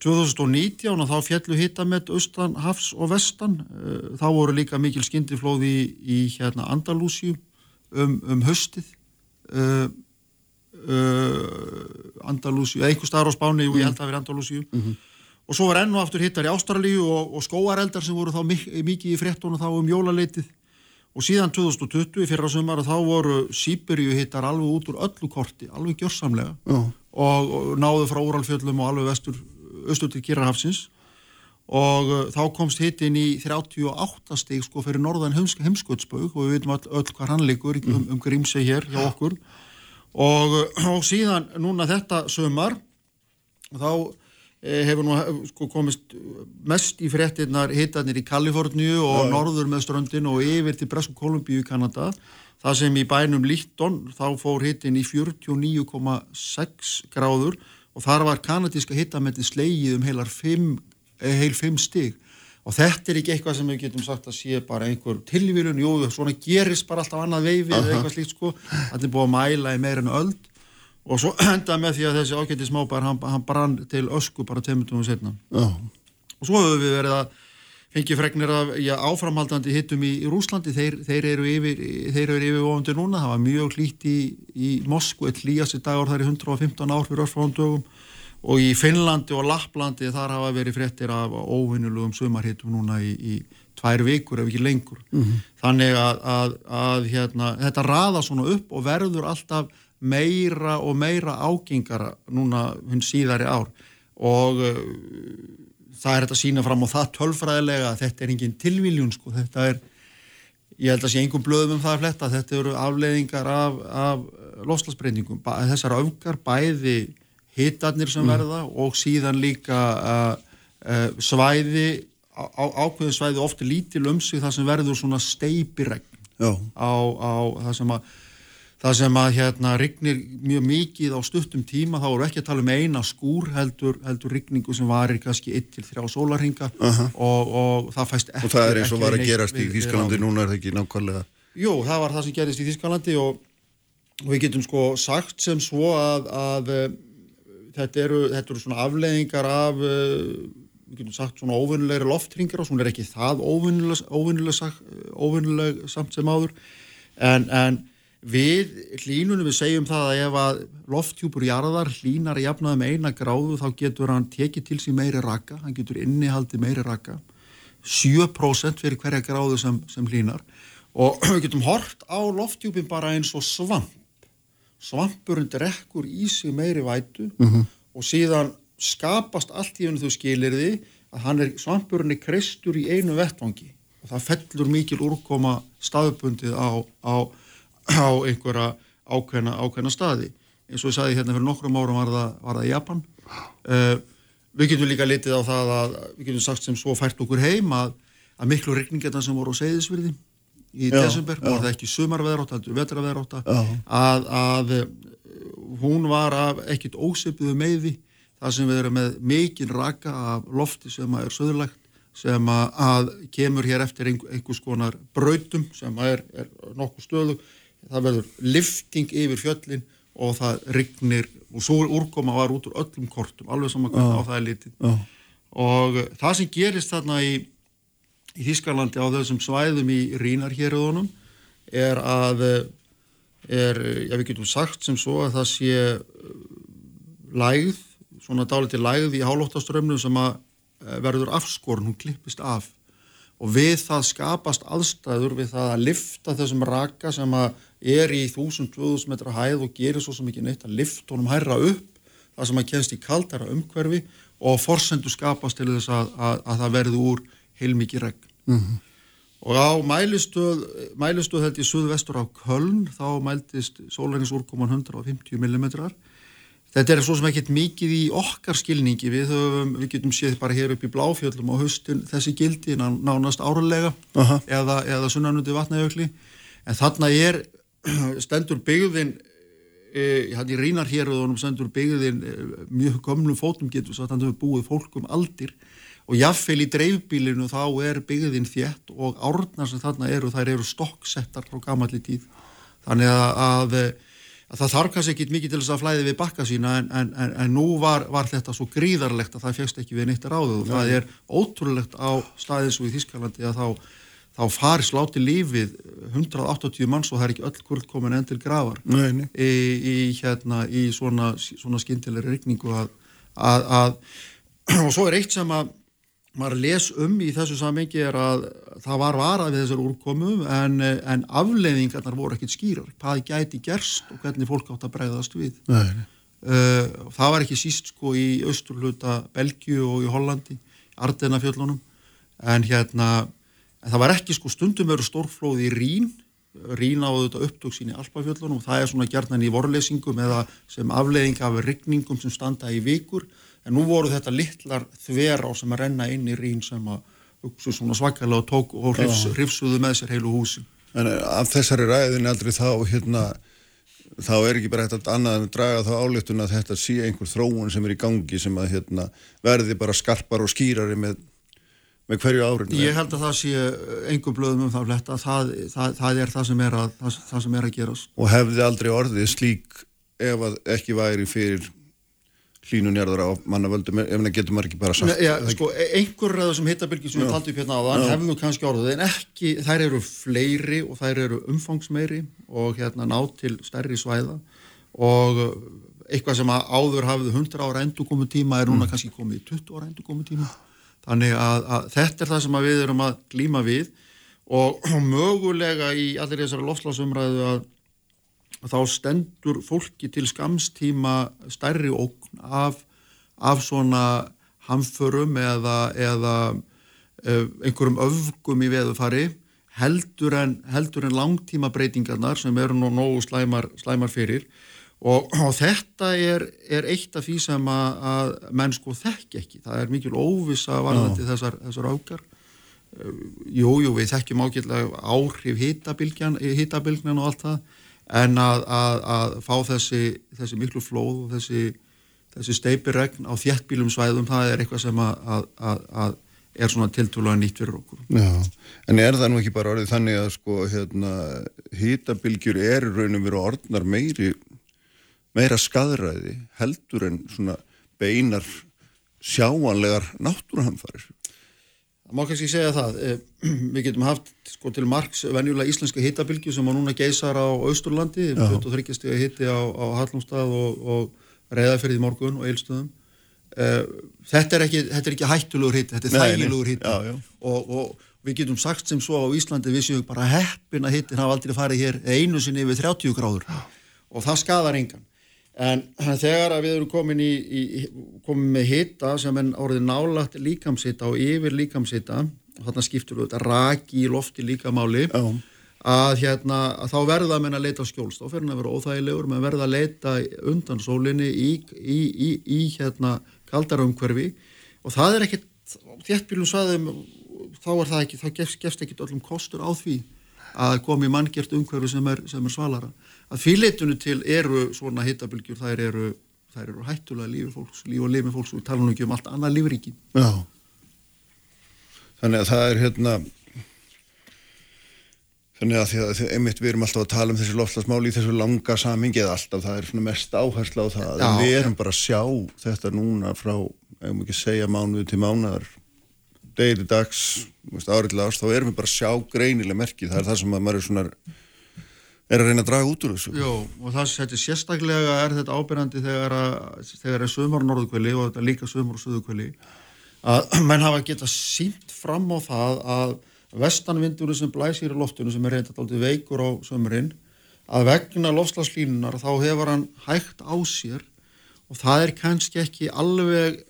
2019 og þá fjallu hittamett austan, hafs og vestan. Eh, þá voru líka mikil skindiflóð í, í hérna Andalúsju um, um höstið uh, uh, Andalúsíu, eða einhver staðar á Spáni og ég held að það verið Andalúsíu. Mm -hmm. Og svo var enn og aftur hittar í Ástralíu og, og skóareldar sem voru þá mikið í fréttunum þá um jólaleitið og síðan 2020 í fyrra sumar þá voru Sýberíu hittar alveg út úr öllu korti, alveg gjörsamlega og, og náðu frá Úralfjöllum og alveg vestur, austur til Kirrahafsins og uh, þá komst hittin í 38 stík sko fyrir norðan heimskvöldsbögg og við veitum all, öll hvað hann liggur um, um, um grímseg hér hjá okkur. Og, og síðan núna þetta sömar þá hefur nú sko, komist mest í fréttinnar hittarnir í Kaliforníu og norður með ströndin og yfir til Bresku Kolumbíu í Kanada. Það sem í bænum Líkton þá fór hittin í 49,6 gráður og þar var kanadíska hittametti slegið um heilar 5, eh, heil 5 stig. Og þetta er ekki eitthvað sem við getum sagt að sé bara einhver tilvílun, jú, svona gerist bara alltaf annað veifi eða eitthvað slíkt sko. Allir búið að mæla í meirinu öll og svo enda með því að þessi ágætti smábær hann, hann brann til ösku bara teimutum og setna oh. og svo höfum við verið að fengi fregnir af já, áframhaldandi hittum í, í Rúslandi þeir, þeir eru yfir þeir eru yfir ofandi núna, það var mjög hlýtt í, í Moskvu, eitt hlýjast í dagur þar í 115 ár fyrir örfándögum og í Finnlandi og Lapplandi þar hafa verið fréttir af óvinnulugum sumarhittum núna í, í tvær vikur ef ekki lengur. Mm -hmm. þannig að, að, að hérna, þetta raða svona upp og verður alltaf meira og meira ágengara núna hún síðari ár. Og uh, það er þetta að sína fram á það tölfræðilega að þetta er engin tilviljun sko, þetta er ég held að sé einhver blöðum um það að fletta. Þetta eru afleiðingar af, af loslasbreytingum, þessar öfgar bæði hitarnir sem mm. verða og síðan líka uh, uh, svæði á, ákveðin svæði ofta lítil um sig það sem verður svona steipiregn á, á það sem að það sem að hérna rignir mjög mikið á stuttum tíma, þá eru ekki að tala um eina skúr heldur, heldur rigningu sem varir kannski 1-3 sólarhinga uh -huh. og, og það fæst ekki og það er eins og var að gerast í Þískalandi núna er það ekki nákvæmlega? Jú, það var það sem gerist í Þískalandi og, og við getum sko sagt sem svo að, að þetta eru, þetta eru svona afleiðingar af uh, við getum sagt svona óvinnulegri loftringar og svona er ekki það óvinnuleg samt sem áður. En, en við hlínunum við segjum það að ef að lofthjúpur jarðar hlínar að jafnaði með eina gráðu þá getur hann tekið til sín meiri raka, hann getur innihaldi meiri raka 7% fyrir hverja gráðu sem, sem hlínar og við getum hort á lofthjúpin bara eins og svamp. Svampurinn drekkur í sig meiri vætu mm -hmm. og síðan skapast allt í hennu þau skilir því að er, svampurinn er kristur í einu vettvangi. Og það fellur mikil úrkoma staðbundið á, á, á einhverja ákveðna, ákveðna staði. Eins og ég sagði hérna fyrir nokkrum árum var það, var það Japan. Uh, við getum líka litið á það að við getum sagt sem svo fært okkur heim að, að miklu regningarna sem voru á segðisverði í já, desember, var það ekki sumarveðrátt heldur vetraveðrátt að, að eh, hún var af ekkit ósepiðu meiði þar sem við erum með mikinn raka af lofti sem er söðurlegt sem að kemur hér eftir einhvers konar brautum sem er, er nokkuð stöðu það verður lifting yfir fjöllin og það rignir og svo úrkoma var út úr öllum kortum alveg saman hvernig á það er litið. Já. og uh, það sem gerist þarna í, í Þískalandi á þessum svæðum í Rínarhéröðunum er að uh, er, já við getum sagt sem svo að það sé uh, lægð, svona dáliti lægð í hálóttaströmmnum sem að verður afskorn, hún klippist af og við það skapast aðstæður við það að lifta þessum raka sem að er í 1000-2000 metra hæð og gerir svo sem ekki neitt að lifta honum hærra upp það sem að kennst í kaldara umhverfi og forsendu skapast til þess að, að, að það verði úr heilmikið regn. Mm -hmm. Og á mælistöð, mælistöð held ég suðvestur á Köln, þá mæltist sólærinsúrkoman 150 mm Þetta er svo sem ekkert mikið í okkar skilningi, við, höfum, við getum séð bara hér upp í Bláfjöldum á höstin þessi gildi nánast áralega uh -huh. eða, eða sunnanundi vatnajökli, en þarna er stendur byggðin, e, hann í rínar hér og stendur byggðin e, mjög komlum fótum getur svo að hefur búið fólkum aldir. Og jáfnveil í dreifbílinu þá er byggðin þétt og árnar sem þarna eru, þær eru stokksettar frá gamalli tíð, þannig að, að það þarf kannski ekki mikið til þess að flæði við bakka sína en, en, en, en nú var, var þetta svo gríðarlegt að það fegst ekki við neitt ráðu og það er ótrúlegt á staðins og í Þískalandi að þá, þá fari sláti lífið 180 manns og það er ekki öll kvöld komin enn til gravar nei, nei. Í, í, hérna, í svona, svona skindilegri regningu að, að, að og svo er eitt sem að maður les um í þessu samengi er að það var varað við þessar úrkomu en, en afleiðingarnar voru ekkit skýrar. Hvað gæti gerst og hvernig fólk átt að bregðast við? Nei, nei. Uh, það var ekki síst sko í austurluta Belgiu og í Hollandi Ardenafjöllunum. En hérna en það var ekki sko stundum veru stórflóð í Rín Rín á þetta upptöksin í Alpafjöllunum og það er svona gerðan í vorlesingum eða sem afleiðing af rigningum sem standa í vikur en nú voru þetta litlar þver á sem að renna inn í rín sem að svakalega og tók og hrifs, hrifsuðu með sér heilu húsin. En eh, af þessari ræðin aldrei þá hérna þá er ekki bara eitthvað annað en að draga þá áleitun að þetta sé einhver þróun sem er í gangi sem að hérna verði bara skarpar og skýrari með, með hverju árin. Ég held að það sé einhver blöðum um það fletta, það, það, það er það sem er að, það, það sem er að gerast. Og hefði aldrei orðið slík ef að ekki væri fyrir hlínunjarðar á mannavöldum ef það getur maður ekki bara sagt Já, sko, e- einhverjum af þessum hittabilgjum sem við taltum upp hérna á þann hefum við kannski orðið en ekki, þær eru fleiri og þær eru umfangsmeiri og hérna ná til stærri svæða. Og eitthvað sem áður hafið 100 ára endur komið tíma er núna mm. kannski komið 20 ára endur komið tíma. Þannig að, að þetta er það sem við erum að glíma við. Og, og mögulega í allir þessari lofslagsumræðu að þá stendur fólki til skamstíma stærri ókn af, af svona hamförum eða, eða uh, einhverjum öfgum í veðufari heldur en, heldur en langtíma breytingarnar sem eru nú nógu slæmar, slæmar fyrir. Og, og þetta er, er eitt af því sem að, að menn sko þekk ekki, það er mikil óvisa varðandi þessar, þessar ákar Jújú, jú, við þekkjum ágjörlega áhrif hýtabilgnan og allt það. En að, að, að fá þessi, þessi miklu flóð og þessi, þessi steipiregn á þjættbílum svæðum það er eitthvað sem að, að er svona tiltúlega nýtt fyrir okkur. Já, en er það nú ekki bara orðið þannig að sko hérna hýtabilgjur er raunum verið orðnar meiri meira skadræði heldur en svona beinar sjáanlegar náttúruhamfarir? Það má kannski segja það, eh, við getum haft sko til margs venjulega íslenska hittabilgju sem á núna geysar á Austurlandi, 23 steg hitti á, á Hallumstað og, og Reðaferði morgun og Eilstöðum. Eh, þetta er ekki, þetta er ekki hættulegur hitti, þetta er þægilegur hitti og, og við getum sagt sem svo á Íslandi við séum bara heppin að hittin hafa aldrei farið hér einu sinni yfir 30 gráður og það skadar engan. En þegar við erum komin, í, í, komin með hitta sem er orðið nálagt líkamshitta og yfir líkamshitta, og þarna skiptur við þetta raki í lofti líkamáli, Já. Að, hérna, að þá verða menn að leita skjólst, þá fer hann að vera óþægilegur, menn verða að leita undan sólinni í, í hérna, kaldarumhverfi og það er ekkit, þéttbílum saðum, þá er það ekki, þá gefst, gefst ekki öllum kostur á því að komi manngjert umhverfi sem er, sem er svalara að fýrleitunu til eru svona hittabilgjur, þær eru, þær eru hættulega lífi fólks, líf og lifi fólks og við tala nú ekki um allt annað lífríki. Já. Þannig að það er hérna Þannig að að einmitt við erum alltaf að tala um þessi lofslagsmáli í þessu langa samingi eða alltaf það er mest áhersla á það. Já, við erum bara að sjá þetta núna frá, ef maður ekki segja mánuðu til mánuðar degir dags, áriðlega ást þá erum við bara að sjá greinilega merkið. Það er það sem maður er svona er að reyna að draga út úr þessu. Jó, og það settir sérstaklega er þetta ábyrgandi þegar að þegar er sömur norðukvöli og þetta líka sömur söðukvöli að menn hafa geta sínt fram á það að vestanvindurinn sem blæsir í loftinu sem er reyndat aldrei veikur á sömurinn að vegna lofslagslínunar þá hefur hann hægt á sér og það er kannski ekki alveg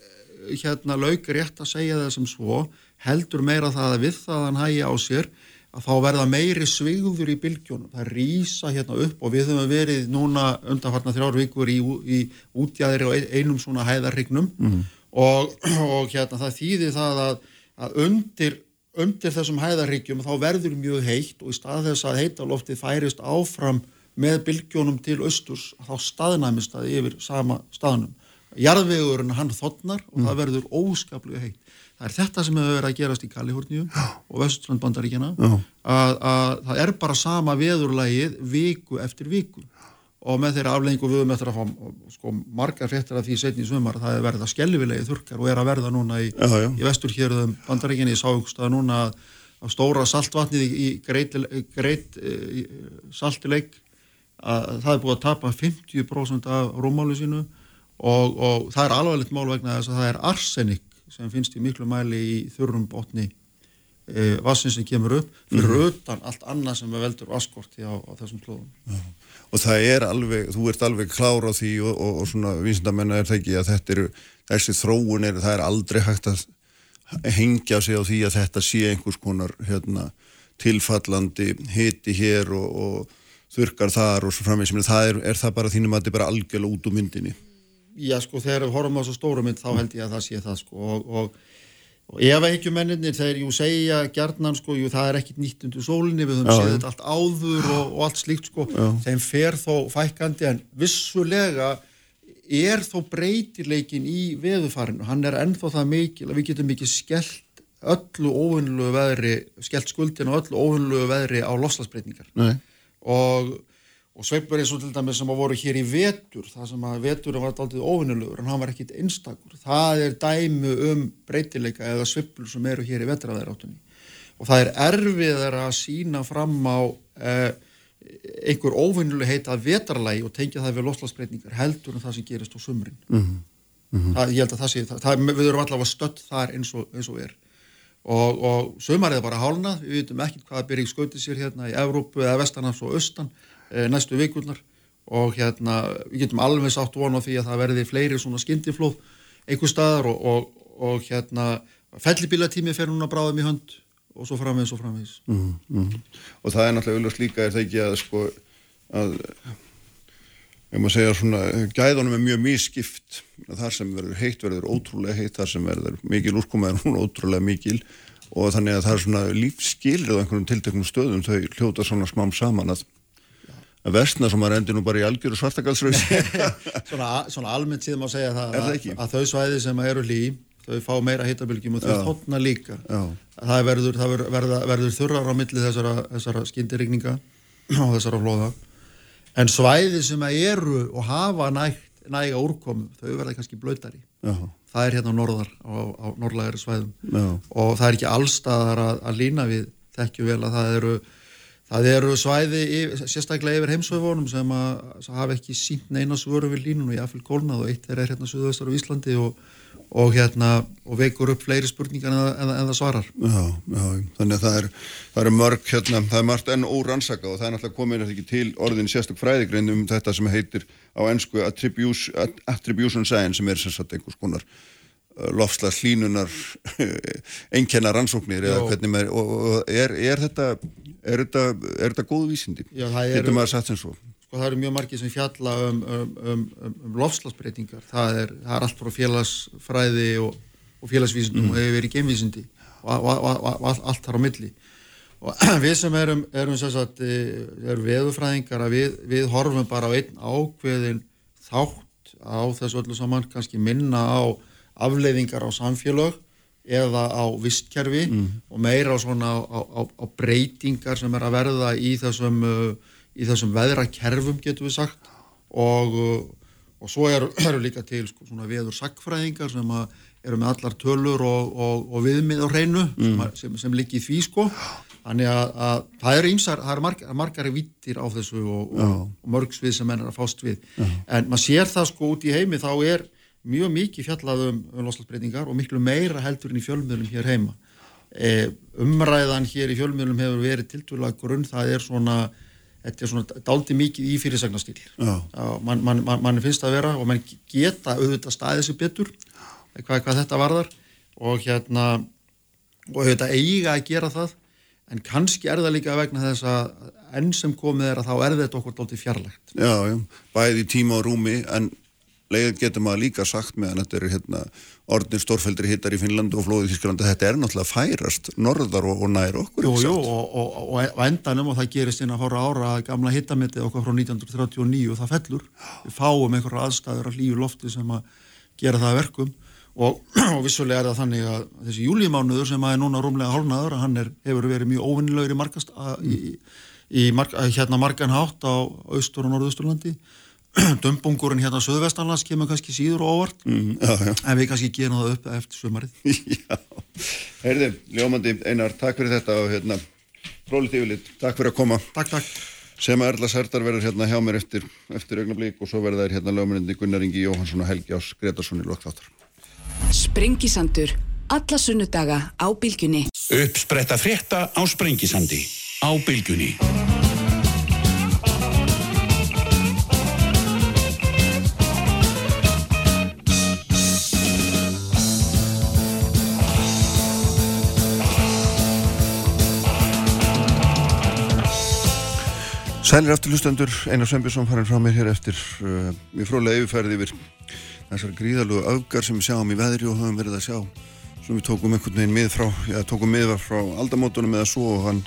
hérna lauk rétt að segja það sem svo heldur meira það að við það hann hægja á sér að þá verða meiri svigður í bylgjónum, það rýsa hérna upp og við höfum verið núna undanfarnar þrjár vikur í, í útjæðri og einum svona hæðarregnum mm. og, og hérna það þýðir það að, að undir, undir þessum hæðarregjum þá verður mjög heitt og í stað þess að heitaloftið færist áfram með bylgjónum til austurs þá staðnæmist það yfir sama staðnum jarðvegurinn hann þotnar og mm. það verður óskaplega heitt. Það er þetta sem hefur verið að gerast í Kaliforníu og Vestlandbandaríkjana að, að það er bara sama veðurlægið viku eftir viku og með þeirra aflengu við höfum eftir að fá sko, margar fréttir af því setni í svömmar það er verið að skellvilegi þurkar og er að verða núna í, í vesturhjörðum bandaríkinni í sáugsta núna að stóra saltvatnið í greit, greit saltileik að það er búið að tapa 50% af rúmáli sínu. Og, og það er alvarlegt mál vegna þess að það er arsenik sem finnst í miklu mæli í þurrum botni e, vassin sem kemur upp fyrir mm -hmm. utan allt annað sem er veldur vaskorti á, á þessum klóðum Já. og það er alveg, þú ert alveg klár á því og, og, og svona vísindamennar er það ekki að þetta eru, þessi þróun er það er aldrei hægt að hengja sig á því að þetta sé einhvers konar hérna, tilfallandi hiti hér og þurkar þar og svo framvegis, það er, er það bara þínum að þetta er bara algjörlega út úr myndinni já sko þegar við horfum á þessu stóru mynd þá held ég að það sé það sko og, og, og ef ekki menninir þegar jú segja gerðnan sko jú það er ekkit nýtt undir sólinni við höfum séð þetta allt áður og, og allt slíkt sko. Já. þeim fer þó fækandi en vissulega er þó breytileikin í veðufarinu hann er ennþá það mikil að við getum ekki skellt öllu óvinnlegu veðri skellt skuldin og öllu óvinnlegu veðri á loslasbreytingar og og sveipur eins og til dæmis sem að voru hér í vetur það sem að vetur var alltaf ofinnulegur en hann var ekkit einstakur það er dæmu um breytileika eða sveipur sem eru hér í vetraðaráttunni og það er erfiðar að sína fram á eh, einhver ofinnuleg heita vetarlægi og tengja það við loslasbreytingar heldur en það sem gerist á sumrin mm -hmm. Mm -hmm. það, ég held að það sé það, það, við erum allavega stött þar eins og, eins og er og, og sumarið er bara hálnað við veitum ekkert hvaða byrjir skautið sér hérna í Evrópu eða Vestanafs og Östan næstu vikurnar. Og hérna við getum alveg sátt vona því að það verði fleiri svona skyndiflóð einhver staðar og, og, og hérna fellibílatími fer núna bráðum í hönd og svo framvegis og framvegis. Mm -hmm. og það er náttúrulega auðvitað líka er það ekki að sko að ef maður segja svona gæðunum er mjög mískipt þar sem verður heitt verður ótrúlega heitt þar sem verður mikil úrkoma er hún ótrúlega mikil. Og þannig að það er svona lífsskilrið á einhverjum tilteknum stöðum þau hljóta svona smám saman að vestna sem að rendi nú bara í algjöru svartagalsröð svona, svona almennt síðan má segja það að, að þau svæði sem eru lí þau fá meira hittabilgjum og þau þotna líka. Já. það verður, það verður, verður þurrar á milli þessara, þessara skindirigninga og þessara flóða. En svæði sem eru og hafa nægt, næga úrkomu þau verða kannski blöytari það er hérna á norðar á, á norðlægari svæðum. Já. og það er ekki allstaðar að, að lína við þekkju vel að það eru Það eru svæði, sérstaklega yfir heimsöfunum sem að hafa ekki sínt neina svöru við línun og jáfnveil kólnað og eitt er hérna Suðaustar á Íslandi og, og, hérna, og veikur upp fleiri spurningar en, en, en það svarar. Já, já, þannig að það er, það er mörg, hérna, það er margt enn órannsaka og það er náttúrulega komin ekki til orðin sérstök fræðigrein um þetta sem heitir á ennsku attribution science sem er sérstaklega einhvers konar uh, lofslags hlínunar einkennar rannsóknir maður, og, og er, er þetta Er þetta, er þetta góð vísindi? Já, það eru, sko, það eru mjög margir sem fjalla um, um, um, um lofslagsbreytingar. Það er, það er allt frá félagsfræði og, og félagsvísindum mm. og hefur verið gemvísindi og, og, allt þar á milli. Og við sem erum, erum, sagt, eh, erum veðufræðingar við, við horfum bara á einn ákveðin þátt á þessu öllu saman, kannski minna á afleiðingar á samfélag eða á vistkerfi mm. og meira svona á, á, á breytingar sem er að verða í þessum, uh, í þessum veðrakerfum getur við sagt og, uh, og svo eru, eru líka til sko, svona veður sagfræðingar sem eru með allar tölur og, og, og viðmið á hreinu mm. sem, sem liggi í því sko þannig að, að það eru ímsar, það eru margar, margari vittir á þessu og mörgsvið sem menn er að fást við Já. en maður sér það sko út í heimi þá er mjög mikið fjallað um, um loslasbreytingar og miklu meira heldur en í fjölmiðlum hér heima. E, umræðan hér í fjölmiðlum hefur verið tiltvöla grunn, það er svona, þetta er svona daldi mikið í fyrirsagnastíl. Mann man, man, man finnst að vera og mann geta auðvitað staðið sér betur hvað, hvað þetta varðar og hérna, og auðvitað eiga að gera það, en kannski er það líka vegna þess að enn sem komið er að þá er þetta okkur daldi fjarlægt. Já, já, bæði tíma og rúmi en leið getur maður líka sagt með að þetta eru hérna, orðin stórfældri hittar í Finnland og flóðið Þísklanda, þetta er náttúrulega færast norðar og, og nær okkur Jú, jú, og, og, og endanum og það gerist inn að fara ára að gamla hittamitið okkar frá 1939 og það fellur. Við fáum einhverja aðstæður að lífu lofti sem að gera það verkum. Og vissulega er það þannig að þessi júlímánuður sem að er núna rúmlega hálnaður, hann er, hefur verið mjög óvinnilegur í, markast, í, í mark, hérna margan hátt á austur og norðusturlandi dömbungurinn hérna á Suðvestanlands kemur kannski síður og óvart. Mm, já, já. en við kannski gerum það upp eftir sömarið Já, heyrði, Ljómandi Einar, takk fyrir þetta og hérna Rólit Yfirlit, takk fyrir að koma. Takk, takk. Sem að Erla Serdar verður hérna hjá mér eftir, eftir augnablík og svo verður þær hérna lögmyndin Gunnar Ingi Jóhansson og Helgi Ás Gretarsson í lokþáttar Sprengisandur, alla sunnudaga á bylgjunni. Uppspretta frétta á Sprengisandi á bylgjunni Sælir aftur hlustendur, Einar Sveinbjörnsson farin frá mér hér eftir uh, mjög frólega yfirferði yfir þessar gríðalögu öfgar sem við sjáum í veðri og höfum verið að sjá sem við tókum einhvern veginn mið frá, já tókum miðvar frá aldamótunum eða svo og hann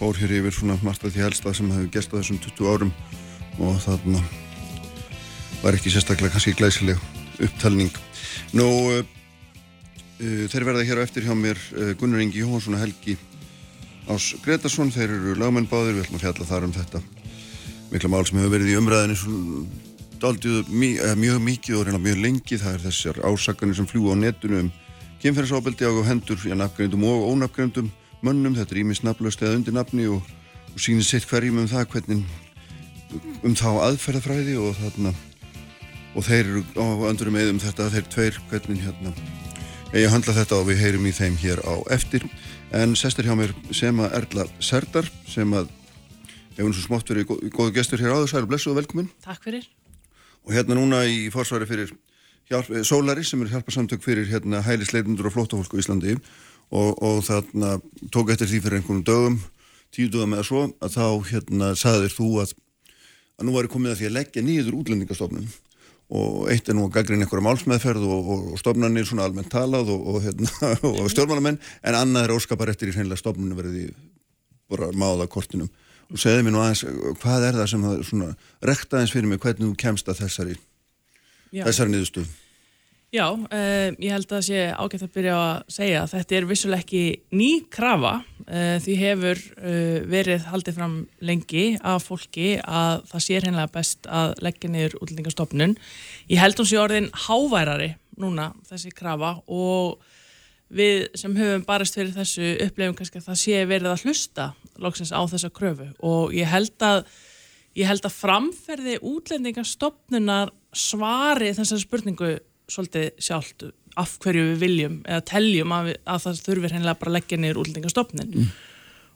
fór hér yfir svona margt að því helsta sem hefur gestað þessum 20 árum og þarna var ekki sérstaklega kannski glæsileg upptalning. Nú, uh, uh, þeir verða hér á eftir hjá mér uh, Gunnar Ingi Jóhansson og Helgi Ás Gretarsson, þeir eru lagmenn báðir, við ætlum að fjalla þar um þetta mikla mál sem hefur verið í umræðinu daldið mjög mikið og mjög lengi, það er þessar ásakanir sem fljúa á netinu um kynferðsábeldi á hendur í nafngreindum og ónafngreindum mönnum, þetta er ímins nafnlaust eða undir nafni og, og sínir sitt hverjum um það hvernig um þá aðferðafræði og þarna og þeir eru á öndurum eðum þetta þeir tveir hvernig hérna eigi að handla þetta og við heyrum í þeim hér á eftir en sestir hjá mér Sema Erla Serdar sem að hefur eins og smátt verið góðu gestur hér áður, særu blessu og velkomin. Takk fyrir. Og hérna núna í forsvari fyrir hjálp, eh, Sólari sem er hjálparsamtök fyrir hérna hælisleitundur og flótafólk á Íslandi. Og, og þarna tók eftir því fyrir einhvern dögum tíu dögum eða svo að þá hérna saðir þú að að nú er komið að því að leggja nýður útlendingastofnun og eitt er nú að gaggrinn einhverja málsmeðferð og, og, og stofnarnir svona almennt talað og, hérna, og stjórnmálamenn en annað er óskapar eftir í hreinlega stofnunum verði bara máða kortinum og segði mér nú aðeins hvað er það sem það svona rekta aðeins fyrir mig hvernig þú kemst að þessari Já. þessari niðurstöð Já, uh, ég held að það sé ágætt að byrja að segja að þetta er vissuleg ekki ný krafa uh, því hefur uh, verið haldið fram lengi af fólki að það sé hreinlega best að leggja niður útlendingastofnun. Ég held hún sé orðin háværari núna þessi krafa og við sem höfum barist fyrir þessu upplefum kannski að það sé verið að hlusta loksins á þessa kröfu og ég held að, ég held að framferði útlendingastofnunar svari þessari spurningu svolítið sjálft af hverju við viljum eða teljum að, við, að það þurfir hennilega bara að leggja niður útlendingastofnin mm.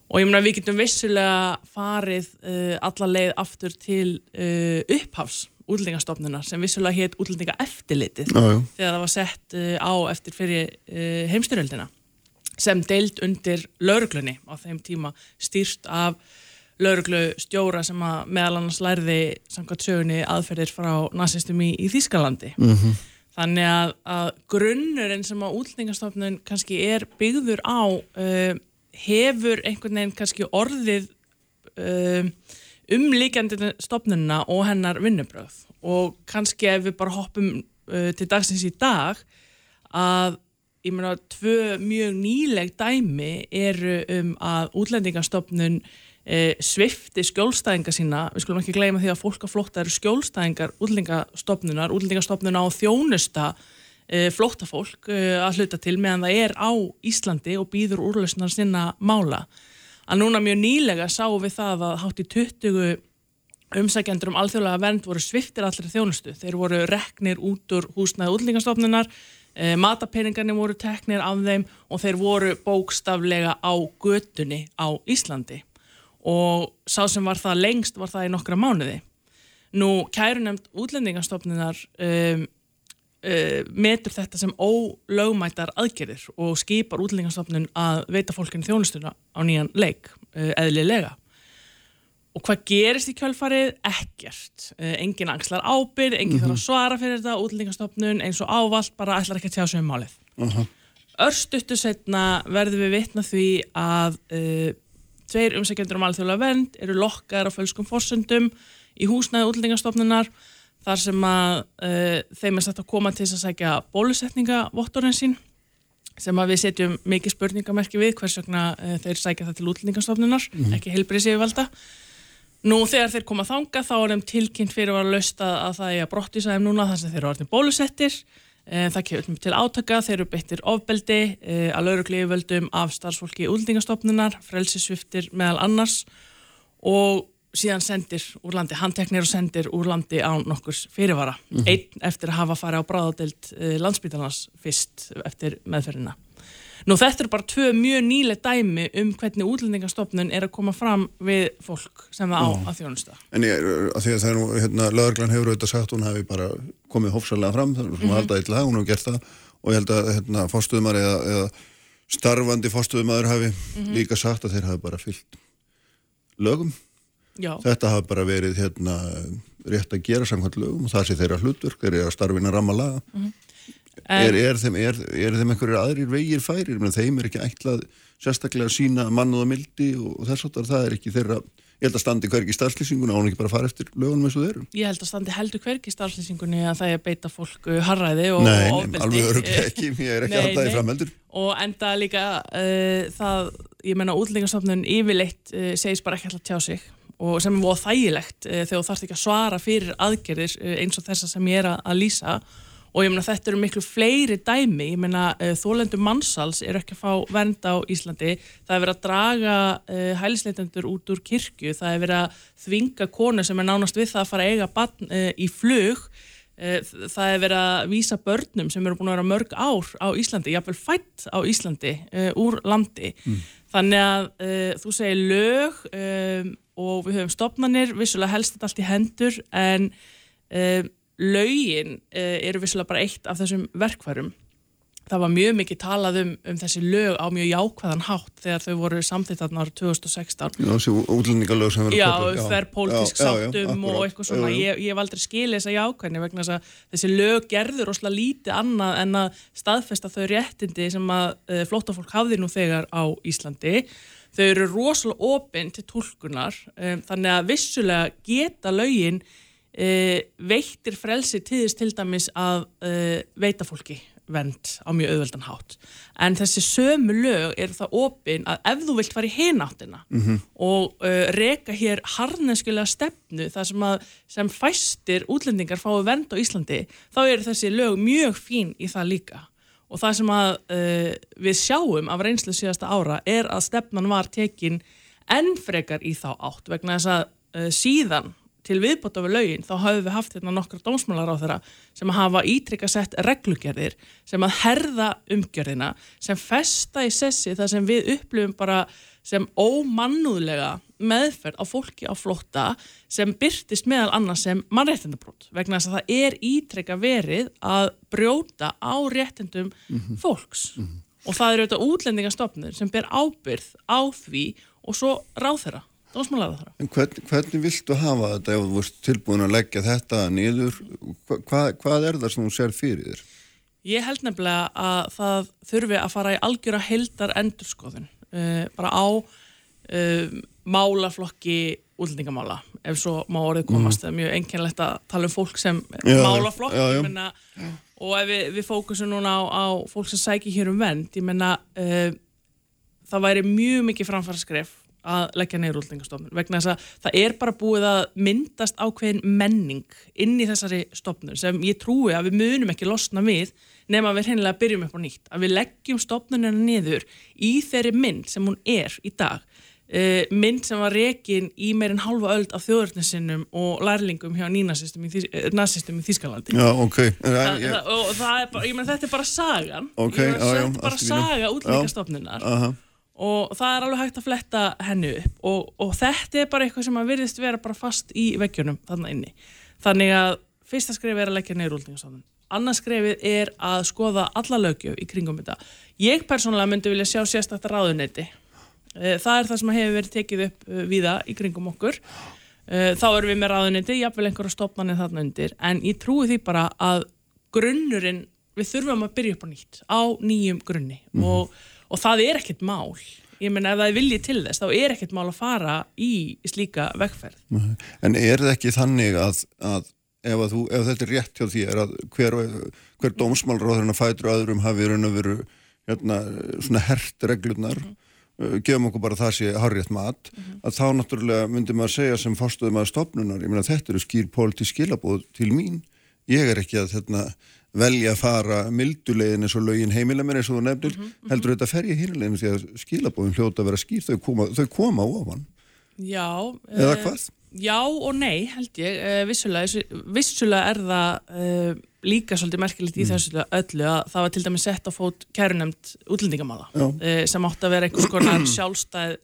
og ég meina við getum vissilega farið uh, alla leið aftur til uh, upphafs útlendingastofnuna sem vissilega hétt útlendingaeftilitið ah, þegar það var sett uh, á eftir fyrir heimstyrjöldina sem deild undir lauruglunni á þeim tíma stýrt af lauruglu stjóra sem að meðal annars lærði samkvæmt sögunni aðferðir frá nazistum í, í Þýskalandi mm -hmm. Þannig að, að grunnurinn sem á útlendingastofnun kannski er byggður á uh, hefur einhvern veginn kannski orðið uh, umlíkjandi stofnunna og hennar vinnubröð og kannski ef við bara hoppum uh, til dagsins í dag að ég meina, tvö mjög nýleg dæmi eru um að útlendingarstofnun e, svifti skjólstæðinga sína, við skulum ekki gleyma því að fólk á flótta eru skjólstæðingar útlendingastofnunar, útlendingastofnun á þjónusta e, flóttafólk e, að hluta til meðan það er á Íslandi og býður úrlausnar sinna mála. Að núna mjög nýlega sáum við það að hátt í 20 umsækjendur um alþjóðlega vernd voru sviftir allri þjónustu. Þeir voru reknir út úr húsnaði útlendingastofnunar, matapeningarnir voru teknir af þeim og þeir voru bókstaflega á götunni á Íslandi og sá sem var það lengst var það í nokkra mánuði. Nú, kærunemt útlendingastofnunar um, uh, metur þetta sem ólögmætar aðgerðir og skipar útlendingastofnun að veita fólkinu þjónustuna á nýjan leik, uh, eðlilega. Og hvað gerist í kjölfarið? Ekkert. Uh, engin angslar ábyrð, engin mm -hmm. þarf að svara fyrir þetta, útlendingastofnun eins og ávalt bara ætlar ekki að tjá sig um málið. -huh. Örstuttu setna verðum við vitna því að tveir umsækjendur um alþjóðlega vernd eru lokkar á fölskum fórsöndum í húsnæðu útlendingastofnunar þar sem að uh, þeim er satt að koma til þess að sækja bólusetningavottorinn sín sem að við setjum mikið spurningamerki við hvers vegna uh, þeir sækja það til útlendingastofnunar, mm -hmm. ekki heilbrið séu valda. Nú þegar þeir koma þanga þá er þeim tilkynnt fyrir að lösta að það er að brottvísa þeim núna þar sem þeir eru orðin bólusettir. Uh, það kemur til átaka, þeir eru beittir ofbeldi að lauruglíu völdum af starfsfólki í útlendingastofnunar, frelsisviftir meðal annars og síðan sendir úr landi, handteknir og sendir úr landi á nokkurs fyrirvara mm -hmm. einn eftir að hafa farið á bráðadelt uh, landsbytarnas fyrst eftir meðferðina. Nú þetta er bara tvö mjög nýlega dæmi um hvernig útlendingastofnun er að koma fram við fólk sem það á að þjónusta. En ég er að því að það er nú, hérna, lögurglann hefur auðvitað sagt, hún hefði bara komið hófsalega fram, það er svona mm -hmm. haldaði til það, hún hefur gert það og ég held að hérna, fórstuðumar eða, eða starfandi fórstuðumar hefði mm -hmm. líka sagt að þeir hafi bara fyllt lögum Já. Þetta hafa bara verið hérna, rétt að gera samkvæmt lögum og það sé þeirra hlutverk, þeir laga. Mm -hmm. er, er þeim, þeim einhverjir aðrir vegir færir? Menn, þeim er ekki ætlað sérstaklega að sína mannuða mildi og þess að það er ekki þeirra, ég held að standi hvergi starflýsinguna og hún ekki bara fara eftir lögunum eins og þeir eru. Ég held að standi heldur hvergi starflýsingunni að það er að beita fólk uh, harræði og nei, ofbeldi. Nei, alveg öruglega ekki, ég er ekki í framheldur. Og enda líka uh, það, ég menna útlengastofnun yfirleitt uh, segist bara ekki alltaf tjá sig og sem er búið þægilegt e, þegar þú þarfst ekki að svara fyrir aðgerðir e, eins og þessa sem ég er að, að lýsa og ég meina þetta eru miklu fleiri dæmi, ég meina e, þólendur mannsals eru ekki að fá vend á Íslandi, það er verið að draga hælisleitendur út úr kirkju, það er verið að þvinga konu sem er nánast við það að fara að eiga barn í flug. Það er verið að vísa börnum sem eru búin að vera mörg ár á Íslandi, jáfnveil fætt á Íslandi úr landi, mm. þannig að þú segir lög og við höfum stopnarnir, vissulega helst þetta allt í hendur en um, laugin uh, eru vissulega bara eitt af þessum verkvarum. Það var mjög mikið talað um, um þessi lög á mjög jákvæðan hátt þegar þau voru samþitt aðná árið 2016. Já, þessi útlendingalög sem verður pöpil. Já, þær pólitísk sáttum og eitthvað svona. Já, já. Ég hef aldrei skilið þessa jákvæðni vegna þess að þessi lög gerður ósláð lítið annað en að staðfesta þau réttindi sem að uh, flótafólk hafði nú þegar á Íslandi þau eru rosalega opinn til tólkunar um, þannig að vissulega geta laugin uh, veittir frelsi tíðist til dæmis að uh, veita fólki vend á mjög auðveldan hátt en þessi sömu lög er það opinn að ef þú vilt fara í hináttina mm -hmm. og uh, reka hér harneskulega stefnu þar sem að sem fæstir útlendingar fái vend á Íslandi þá er þessi lög mjög fín í það líka og það sem að uh, við sjáum af reynslu síðasta ára er að stefnan var tekin enn frekar í þá átt vegna þess að uh, síðan til viðbót af lögin þá hafum við haft hérna nokkra dómsmálar á þeirra sem að hafa ítrykka sett reglugerðir sem að herða umgjörðina sem festa í sessi það sem við upplifum bara sem ómannúðlega meðferð á fólki á flotta sem byrtist meðal annars sem mannréttindabrót vegna þess að það er ítrekka verið að brjóta á réttindum mm -hmm. fólks mm -hmm. og það eru auðvitað útlendingastofnur sem ber ábyrð á því og svo ráð þeirra, dósmálaða þeirra. En hvern, hvernig viltu hafa þetta ef þú vorst tilbúin að leggja þetta niður? Hva, hvað er það sem þú ser fyrir þér? Ég held nefnilega að það þurfi að fara í algjöra heldar endurskoðun uh, bara á uh, málaflokki útlendingamála, ef svo má orðið komast, það mm. er mjög einkennlegt að tala um fólk sem já, málaflokk já, já. Menna, og ef við, við fókusum núna á, á fólk sem sækir hér um vend, ég menna uh, það væri mjög mikið framfærskref að leggja neyru útlendingastofnun vegna þess að það er bara búið að myndast ákveðin menning inn í þessari stofnun sem ég trúi að við munum ekki losna við nema að við hennilega byrjum upp á nýtt. Að við leggjum stofnunina niður í þeirri mynd sem hún er í dag uh, mynd sem var rekin í meirinn halva öld af þjóðurnissinnum og lærlingum hjá nínasistum í, uh, í Þískalandi Já, ok. Þa, það, og það er bara, ég menn þetta er bara sagan. Okay, ég menn þetta er bara saga útlendingastofnunar og það er alveg hægt að fletta hennu upp. Og, og þetta er bara eitthvað sem að virðist vera bara fast í veggjunum þarna inni. Þannig að fyrsta skrif er að leggja neyru útlendingastofnun annars skrifið er að skoða alla lögjöf í kringum þetta. Ég persónulega myndi vilja sjá sérstakta ráðuneyti. Eh, það er það sem hefur verið tekið upp eh, viða í kringum okkur. Eh, þá erum við með ráðuneyti jáfnvel einhverja stopnarnir þarna undir. En ég trúi því bara að grunnurinn við þurfum að byrja upp á nýtt á nýjum grunni. Mm og og það er ekkert mál ég menna ef það er viljið til þess þá er ekkert mál að fara í slíka vegferð En er það ekki þannig að, að ef, að þú, ef þetta er rétt hjá því er að hver, hver dómsmálráðurinn að fætur öðrum hafi raun og veru hérna, svona hert reglunar mm -hmm. gefum okkur bara það sé harriðt mat mm -hmm. að þá náttúrulega myndi maður segja sem fórstuðum að stopnunar, ég menna þetta eru skýr pólitísk skilabóð til mín ég er ekki að hérna velja að fara mildulegin eins og lögin heimilemir eins og þú nefnir mm -hmm. heldur þetta fer ég hinlegin því að skilabóðin hljóta að vera skýr þau koma, þau koma ofan Já eða uh, hvað? Já og nei held ég uh, vissulega, vissulega er það uh, líka svolítið merkilegt í mm. þessu öllu að það var til dæmis sett á fót kærunemt útlendingamála sem átti að vera einhvers konar sjálfstæð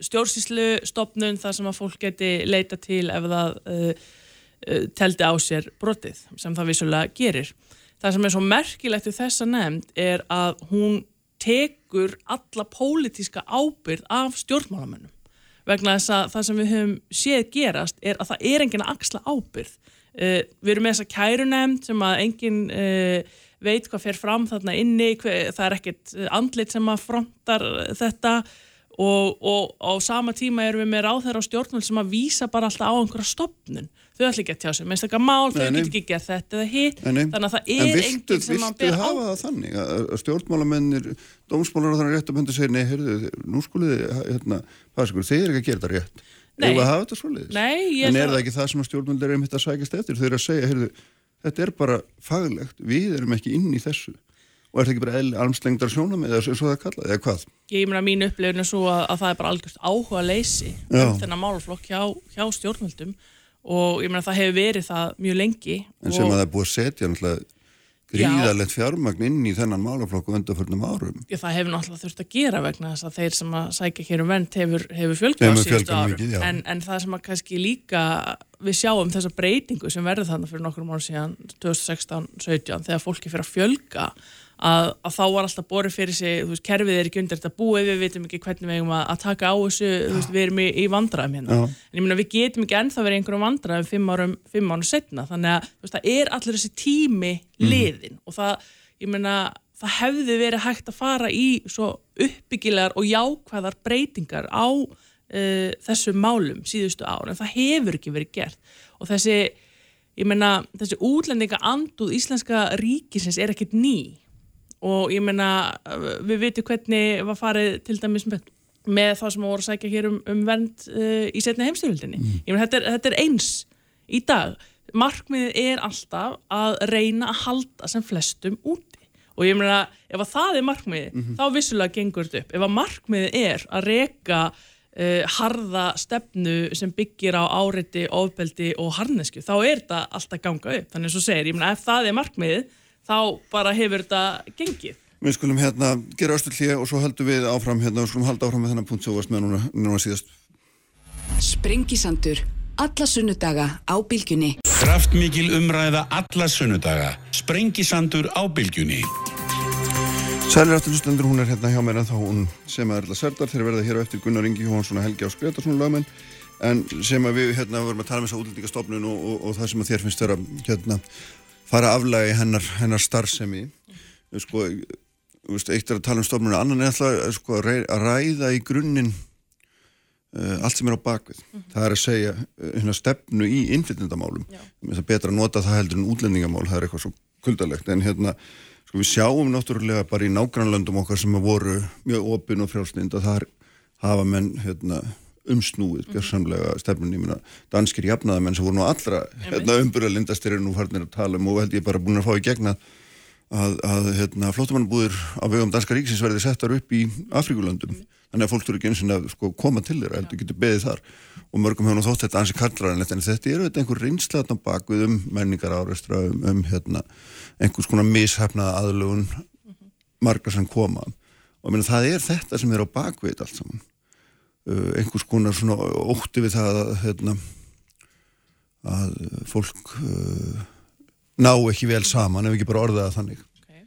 stjórnsýslu stopnun þar sem að fólk geti leita til ef það Uh, teldi á sér brotið sem það vissulega gerir. Það sem er svo merkilegt við þessa nefnd er að hún tekur alla pólitíska ábyrð af stjórnmálamönnum vegna þess að það sem við höfum séð gerast er að það er enginn að axla ábyrð. Uh, við erum með þessa kæru nefnd sem að enginn uh, veit hvað fer fram þarna inni, hver, það er ekkert andlit sem að frontar þetta og, á sama tíma erum við með ráðherra á stjórnvöld sem að vísa bara alltaf á einhverja stopnun þau ætla ekki að tjá sig með stakka mál, þau get ekki gert þetta eða hitt, þannig að það er enginn sem að ber á. En viltu hafa það þannig að stjórnmálamennir, dómsmálar og þannig rétt að mynda segja, nei, heyrðu, nú skuliði hérna, þeir eru ekki að gera þetta rétt. Nei, þetta? Nei, En er það ekki það sem að stjórnmáldir er einmitt að sækast eftir, þau eru að segja, heyrðu, þetta er bara faglegt, við erum ekki inn í þessu. Og er það ekki bara almslengdar sjónum eða svo það kallað, eða hvað? Ég meina mín upplifin er svo að, að það er bara algjörst áhuga leysi um þennan málflokk hjá, hjá stjórnvöldum og ég meina það hefur verið það mjög lengi En sem að það er búið að setja náttúrulega gríðalegt fjármagn inn í þennan málaflokku undarförnum árum. Já, það hefur náttúrulega þurft að gera vegna þess að þeir sem að sækja hér um vend hefur, hefur fjölgað á síðustu árum. en, en það sem að kannski líka við sjáum þessa breytingu sem verður þannig fyrir nokkur mál síðan 2016-17 þegar fólki fyrir að fjölga að, að þá var alltaf borðið fyrir sig veist, kerfið er ekki undir þetta búið, við veitum ekki hvernig við eigum að, að taka á þessu, veist, við erum í, í vandræðum hérna, Já. en ég meina við getum ekki ennþá verið einhverjum vandræðum fimm árum, fimm árum setna, þannig að veist, það er allir þessi tími liðin mm. og það, ég meina það hefði verið hægt að fara í svo uppbyggilegar og jákvæðar breytingar á uh, þessu málum síðustu ár, en það hefur ekki verið gert og þessi ég meina, þessi útlendinga anduð íslenska ríkisins er ekkit ný og ég meina við veitum hvernig var farið til dæmis með, með það sem voru að sækja hér um, um vernd uh, í setna heimstyrfildinni mm. ég meina þetta er, þetta er eins í dag. Markmiðið er alltaf að reyna að halda sem flestum úti. Og ég meina ef að það er markmiðið mm -hmm. þá vissulega gengur þetta upp. Ef að markmiðið er að reyka uh, harða stefnu sem byggir á áreiti, ofbeldi og harnesku þá er þetta alltaf ganga upp. Þannig að svo segir, ég meina ef það er markmiðið þá bara hefur þetta gengið. Við skulum hérna gera östu hlýja og svo höldum við áfram hérna og skulum halda áfram með þennan punkt sem varst með núna, núna síðast. Sprengisandur, alla sunnudaga á bylgjunni. Kraftmikil umræða alla sunnudaga. Sprengisandur á bylgjunni. Sælir afturlustendur, hún er hérna hjá mér en þá hún sem er alltaf serdar þegar verða hér á eftir Gunnar Ingi Jóhansson og Helgi Ás Gretarsson lögmenn en sem að við hérna vorum að tala með þess að útlendingastofnun og, og, og það sem að þér finnst vera hérna fara aflagi hennar, hennar starfsemi. Sko, eitt er að tala um stofnuna annan er alltaf sko, að ræða í grunninn uh, allt sem er á bakvið mm. það er að segja uh, stefnu í innflytjandamálum það er betra að nota það heldur en útlendingamál það er eitthvað svo kuldalegt. En hérna sko við sjáum náttúrulega bara í nágrannlöndum okkar sem voru mjög opinn og frjálsnind að þar hafa menn hérna umsnúið, gerðsamlega stefnun ég minna, danskir jafnaðamenn sem voru nú allra hérna, umburðalindastir er nú farnir að tala um og held ég bara búin að fá í gegna að, að hérna, flottamannbúðir á vegum danska ríksins verði settar upp í Afríkulöndum, þannig að fólk eru ekki eins og sko, koma til þeirra, heldur getur beðið þar. Og mörgum hefur nú þótt þetta ansi kallræðanlegt en þetta er auðvitað einhver reynslega bakvið um menningar áreistra um, um hérna, einhvers konar mishefnaða aðlugun margar sem koma. Og minna, það er þetta sem er á bakvið allt saman einhvers konar svona ótti við það að, hérna, að fólk uh, ná ekki vel saman ef ekki bara orðaða þannig. Okay.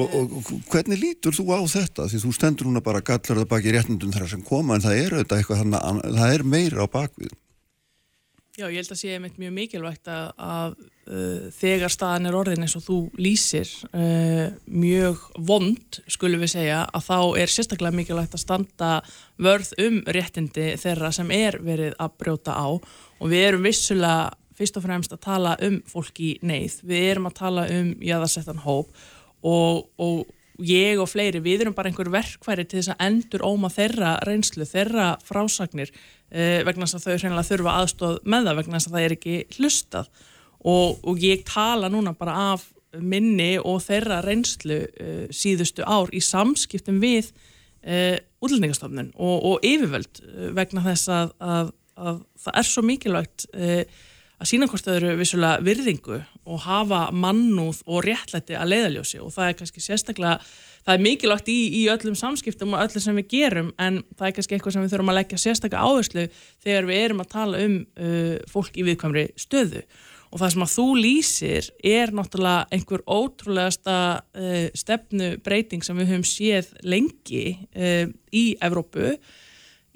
og, og, hvernig lítur þú á þetta? Því þú stendur núna bara gallar það baki réttundum þar sem koma en það er auðvitað eitthvað það er meira á bakvið. Já, ég held að sé mjög mikilvægt að, að uh, þegar staðan er orðin eins og þú lýsir uh, mjög vond, skulum við segja, að þá er sérstaklega mikilvægt að standa vörð um réttindi þeirra sem er verið að brjóta á. Og við erum vissulega fyrst og fremst að tala um fólk í neyð, við erum að tala um jáðarsettan hóp og, og ég og fleiri, við erum bara einhver verkværi til þess að endur óma þeirra reynslu, þeirra frásagnir uh, vegna þess að þau hreinlega þurfa aðstóð með það vegna þess að það er ekki hlustað og, og ég tala núna bara af minni og þeirra reynslu uh, síðustu ár í samskiptum við uh, útlendingastofnun og, og yfirvöld vegna þess að, að, að það er svo mikilvægt að sína hvort þau eru vissulega virðingu og hafa mannúð og réttlætti að leiðaljósi og það er kannski sérstaklega, það er mikilvægt í, í öllum samskiptum og öllum sem við gerum en það er kannski eitthvað sem við þurfum að leggja sérstaklega áherslu þegar við erum að tala um uh, fólk í viðkvæmri stöðu. og það sem að þú lýsir er náttúrulega einhver ótrúlegasta uh, stefnubreiting sem við höfum séð lengi uh, í Evrópu.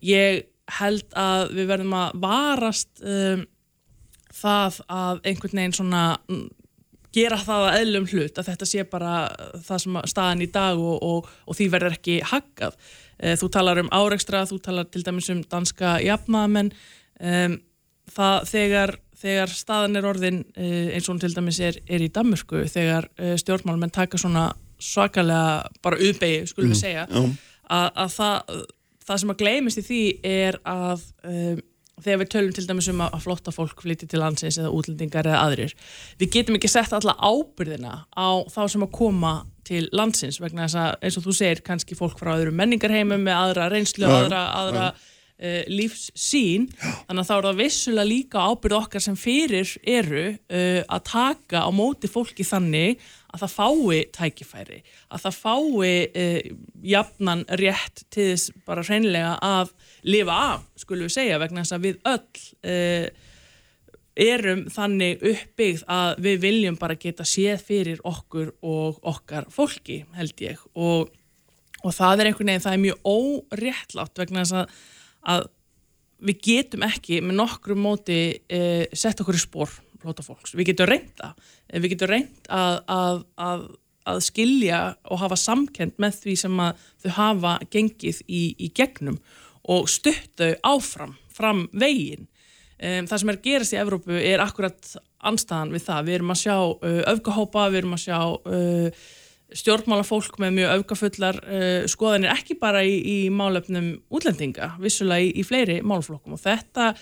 Ég held að við verðum að varast um, það að einhvern veginn svona mm, gera það að eðlum hlut að þetta sé bara það sem staðan í dag og, og, og því verður ekki haggað. Eh, þú talar um áreikstra, þú talar til dæmis um danska jafnmaðamenn um, það þegar, þegar staðan er orðin eh, eins og til dæmis er, er í Danmörku þegar eh, stjórnmálmenn taka svona svakalega bara uppegi, skulum við mm, segja mm, að, að það, það sem að gleymist í því er að um, þegar við tölum til dæmis um að flotta fólk flytja til landsins eða útlendingar eða aðrir við getum ekki sett alla ábyrðina á þá sem að koma til landsins vegna þess að eins og þú segir kannski fólk frá öðru menningarheimum með aðra reynslu, ja, aðra, aðra uh, lífssín þannig að þá er það vissulega líka ábyrð okkar sem fyrir eru uh, að taka á móti fólki þannig að það fái tækifæri að það fái uh, jafnan rétt til þess bara hreinlega að lifa af, skulum við segja, vegna þess að við öll erum þannig uppbyggð að við viljum bara geta séð fyrir okkur og okkar fólki, held ég. Og, og það er einhvern veginn, það er mjög óréttlátt vegna þess að, að við getum ekki með nokkru móti uh, sett okkur í spór flóta fólks, við getum reynda við getum reynd að, að, að að skilja og hafa samkend með því sem að þau hafa gengið í, í gegnum og stuttu áfram, fram veginn. Um, það sem er gerast í Evrópu er akkurat anstæðan við það. Við erum að sjá uh, öfgahópa, við erum að sjá uh, stjórnmálafólk með mjög öfgafullar uh, skoðanir, ekki bara í, í málefnum útlendinga, vissulega í, í fleiri málflokkum og þetta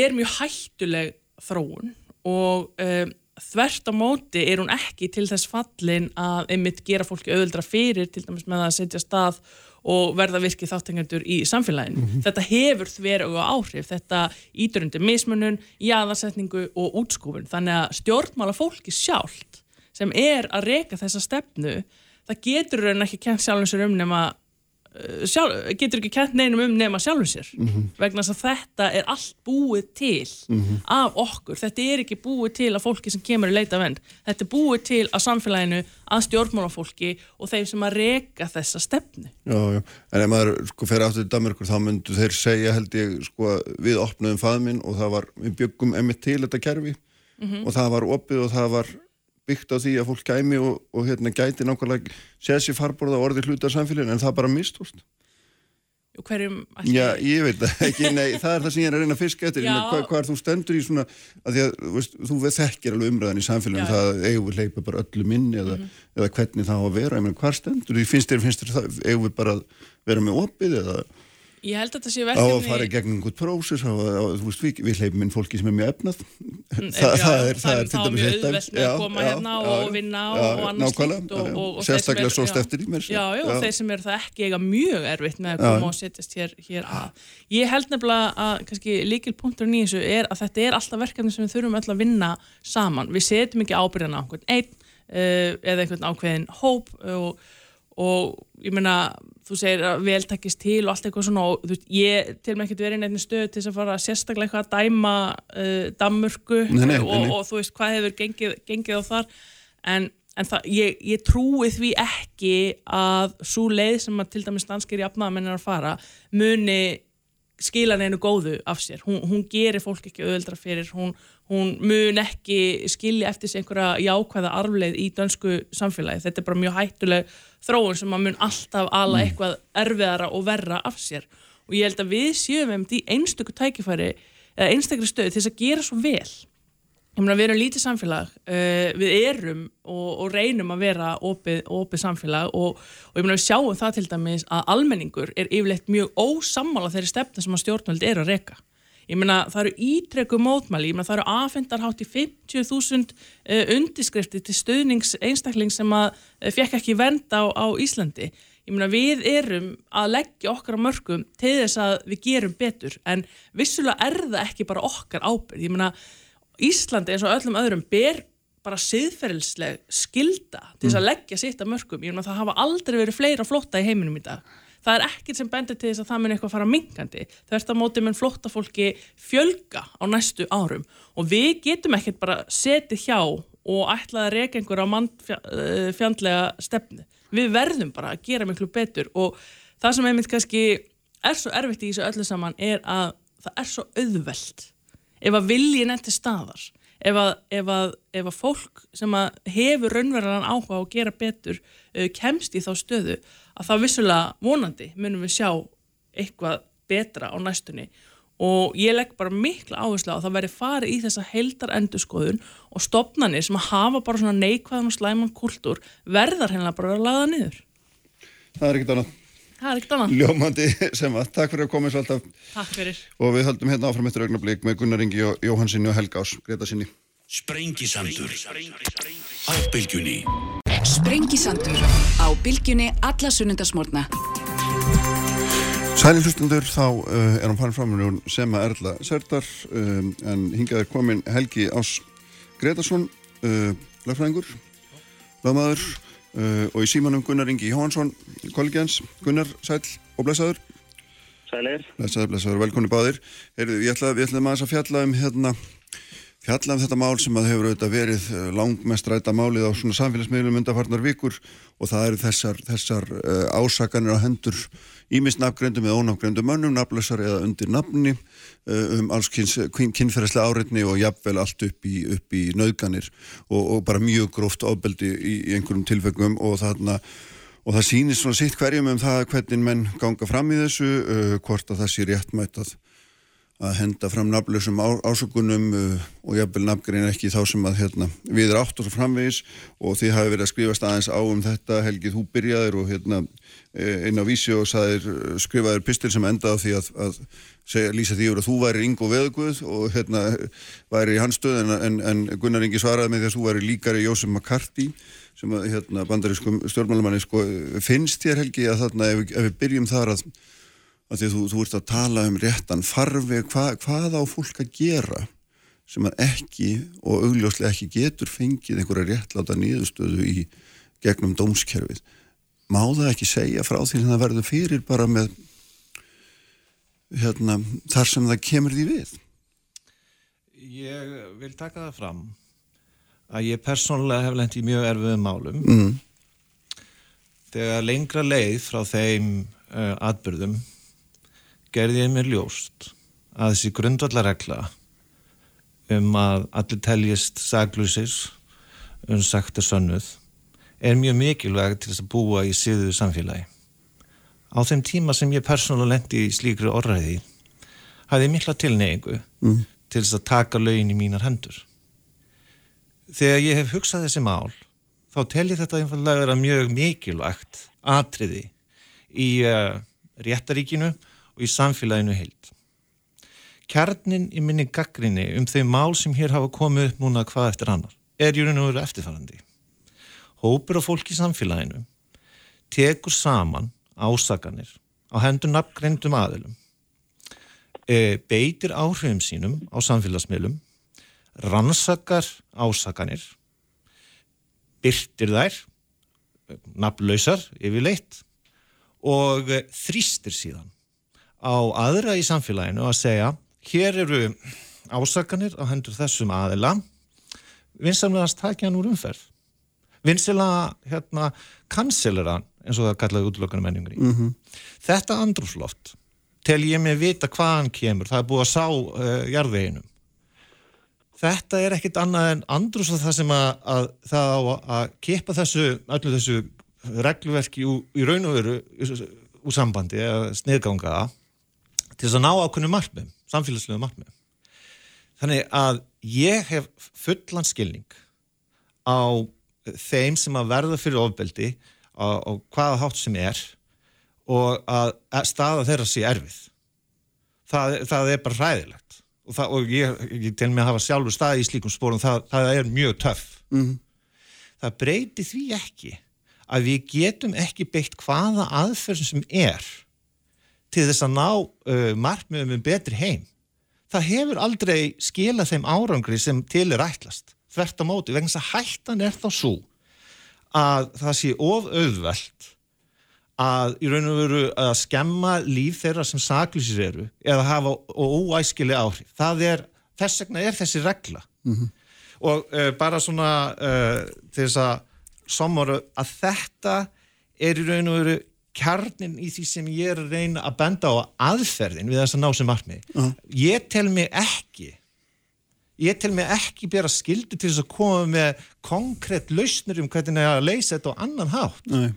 er mjög hættuleg þróun og um, þvert á móti er hún ekki til þess fallin að einmitt gera fólki auðvöldra fyrir, til dæmis með að setja stað og verða virkið þáttengandur í samfélaginu. Mm -hmm. Þetta hefur þver og áhrif, þetta ídurundi mismunun, jáðarsetningu og útskúfun. Þannig að stjórnmála fólki sjálft sem er að reyka þessa stefnu, það getur raun ekki kent sjálfum sér um nema Eh, sjálf, getur ekki kent neinum um nema sjálfum sér mm -hmm. vegna þess að þetta er allt búið til mm -hmm. af okkur þetta er ekki búið til að fólki sem kemur í leita vend þetta er búið til að samfélaginu að stjórnmálafólki og þeim sem að reyka þessa stefnu Já, já, en ef maður sko fer aftur í Damerkur þá myndu þeir segja held ég sko við opnaðum faðminn og það var, við byggum emitt til þetta kerfi mm -hmm. og það var opið og það var byggt á því að fólk gæmi og, og hérna gæti nákvæmlega séð sér farborða og orði hluta af samfélaginu en það bara mistúst og hverjum ætti... Já, ég veit það ekki, nei, það er það sem ég er að reyna að fiska eftir, hvað, hvað er þú stendur í svona, að því að veist, þú þekkir alveg umræðan í samfélaginu, það eigum við leipa bara öllu minni eða, mm -hmm. eða hvernig það á að vera, ég meina, hvað stendur, finnst þér, finnst þér það, eigum við bara að vera með opið eða Ég held að þetta sé verkefni... Á að fara gegn einhvern prósis, þú veist, við, við leipum inn fólki sem er mjög efnað. Mm, Þa, já, það er, það er til dæmis eitt af... Það er mjög auðvelt með að koma hérna já, og vinna já, og annars slikt. Sérstaklega svo steftir í mér. Já, já, og þeir sem eru það ekki eiga mjög erfitt með að koma og setjast hér, hér að. Ég held nefnilega að kannski líkilpunkturinn í þessu er að þetta er alltaf verkefni sem við þurfum öll að vinna saman. Við setjum ekki ábyrðan á einhvern einn uh, eða einhvern ákveðin hóp og, og ég meina þú segir að vel takist til og allt eitthvað svona og þú veist, ég til og með ekkert verið nefnir stöð til þess að fara sérstaklega eitthvað að dæma uh, nei, og, nei. og þú veist hvað hefur gengið, gengið á þar en, en það, ég, ég trúi því ekki að svo leið sem að til dæmis danskir jafnaðamenn er að fara muni skilan einu góðu af sér, hún, hún gerir fólk ekki öðuldra fyrir, hún, hún mun ekki skilja eftir sig einhverja jákvæða arfleið í dansku samfélagi, þetta er bara mjög hættuleg þróun sem að mun alltaf ala mm. eitthvað erfiðara og verra af sér. Og ég held að við séum um því einstöku tækifæri eða einstakri stöð til þess að gera svo vel ég meina við erum lítið samfélag uh, við erum og, og reynum að vera opið, opið samfélag og, og ég meina við sjáum það til dæmis að almenningur er yfirleitt mjög ósammála þeirri stefna sem að stjórnvöld er að reyka Ég meina það eru ítrekku mótmæli, ég meina það eru aðfendarhátt í 50.000 uh, undiskrifti til stöðnings einstakling sem að uh, fekk ekki venda á, á Íslandi. Ég meina við erum að leggja okkar á mörgum til þess að við gerum betur en vissulega er það ekki bara okkar ábyrg. Ég meina Íslandi eins og öllum öðrum ber bara siðferðisleg skilda til þess að mm. leggja sitt að mörgum. Ég meina það hafa aldrei verið fleira flotta í heiminum í dag. Það er ekkert sem bendir til þess að það mun eitthvað fara mingandi það er þetta mótið með flotta fólki fjölga á næstu árum. Og við getum ekkert bara setið hjá og ætlaði að reyka einhver á mannfjandlega eh, stefni við verðum bara að gera miklu betur. Og það sem einmitt kannski er svo erfitt í þessu öllu saman er að það er svo auðveld ef að viljin eftir staðar ef að, ef að, ef að fólk sem að hefur raunverðan áhuga að gera betur uh, kemst í þá stöðu að það vissulega vonandi munum við sjá eitthvað betra á næstunni og ég legg bara mikla áherslu á að það veri farið í þessa heldar endurskoðun og stopnarnir sem að hafa bara svona neikvæðan og slæman kultúr verðar hennilega bara að laða niður. Það er ekkert annað. Það er ekkert annað. Ljómandi sem að takk fyrir að koma svo alltaf. Takk fyrir. Og við höldum hérna áfram eftir augnablík með Gunnar Ingi og Jóhansinni og Helga Ás, Greta sinni. Sprengisandur á bylgjunni. Sprengisandur á bylgjunni alla sunnundasmórna. Sæli hlustundur, þá uh, er hann farin fram með hún Sema Erla Serdar um, en hingað er komin Helgi Ás Gretarsson, uh, lagfræðingur, lagmaður uh, og í símanum Gunnar Ingi Jóhansson, kollegians. Gunnar, sæl og blessaður. Sælir. Blessaður, blessaður, velkonni báðir. Heyrðu, ég ætla, við ætlum að fjalla um hérna fjalla um þetta mál sem að hefur auðvitað verið eh, langmest ræta málið á svona samfélagsmiðlum undarfarnar vikur og það eru þessar, þessar uh, ásakanir á hendur ímist nafngrendum eða ónafngrendum mönnum, nafnlösar eða undir nafni uh, um alls kynferðslega áreitni og jafnvel allt upp í, upp í nauðganir og, og bara mjög gróft ábeldi í, í einhverjum tilfengum og þarna og það sýnir svona sitt hverjum um það hvernig menn ganga fram í þessu, uh, hvort að það sé réttmætt að að henda fram nafnlausum ásökunum uh, og jafnvel nafngrein ekki þá sem að hérna, við erum átt og framvegis og þið hafi verið að skrifast aðeins á um þetta Helgi þú byrjaðir og hérna einn á vísi og saðir, skrifaðir pistil sem endaði á því að, að segja, lýsa því að þú væri Ingo Veðguð og hérna væri í hans stöð en, en, en Gunnar Ingi svaraði með því að þú væri líkari Jósef McCarthy sem hérna, bandarískum stjórnmálumanni sko, finnst þér Helgi að þarna ef, ef við byrjum þar að að því að þú, þú ert að tala um réttan farfi, hva, hvað á fólk að gera sem að ekki og augljóslega ekki getur fengið einhverja réttláta nýðustöðu í gegnum dómskerfið. Má það ekki segja frá því sem það verður fyrir bara með hérna, þar sem það kemur því við? Ég vil taka það fram að ég persónulega hef lengt í mjög erfiðum málum mm. þegar lengra leið frá þeim uh, atbyrðum gerði ég mér ljóst að þessi grundvallaregla um að allir teljist saglusir um sagt er sönnuð er mjög mikilvægt til þess að búa í síðu samfélagi á þeim tíma sem ég persónulega lendi í slíkri orðræði hafði mikla tilneyingu mm. til þess að taka lögin í mínar hendur. Þegar ég hef hugsað þessi mál þá tel ég þetta einfallega vera mjög mikilvægt atriði í uh, réttaríkinu og í samfélaginu heilt. Kjarnin í minni gaggrinni um þau mál sem hér hafa komið upp núna hvað eftir annar er júrin og eru eftirfærandi. Hópur af fólk í samfélaginu tekur saman ásaganir á hendur nafngreindum aðilum, e, beitir áhrifum sínum á samfélagsmiðlum, rannsakar ásaganir, byrtir þær, nafnlausar yfirleitt og þrýstir síðan á aðra í samfélaginu að segja hér eru ásakanir á hendur þessum aðila. Vinsamlega takja hann úr umferð. Vinsilega hérna kanselera eins og það kallaði útlökunum menningur í mm -hmm. þetta andrúsloft tel ég mig vita hvaðan kemur. Það er búið að sá uh, jarðveginum. Þetta er ekkit annað en andrúsloft það sem að, að það á að kipa þessu öllu þessu regluverki í, í raun og veru úr sambandi eða sniðganga til þess að ná ákveðinu margmum samfélagslegu margmum þannig að ég hef fullan skilning á þeim sem að verða fyrir ofbeldi og hvaða hátt sem er og að staða þeirra sé erfið. Það, það er bara ræðilegt og, það, og ég, ég til mig að hafa sjálfur staði í slíkum spórum, það, það er mjög töff. Mm -hmm. það breyti því ekki að við getum ekki beitt hvaða aðferðum sem er til þess að ná uh, margmiðum um betri heim það hefur aldrei skilað þeim árangri sem til er ætlast þvert á móti, vegna þess að hættan er þá svo að það sé of auðvelt að í raun og veru að skemma líf þeirra sem saklýsir eru eða hafa óæskileg áhrif. Það er, þess vegna er þessi regla mm -hmm. og uh, bara svona uh, til þess að somoru að þetta er í raun og veru kjarnin í því sem ég er að reyna að benda á aðferðin við þess að ná sem margmið. Uh. Ég tel mig ekki ég tel mig ekki bera skildu til þess að koma með konkrétt lausnir um hvernig að leysa þetta á annan hátt Nei.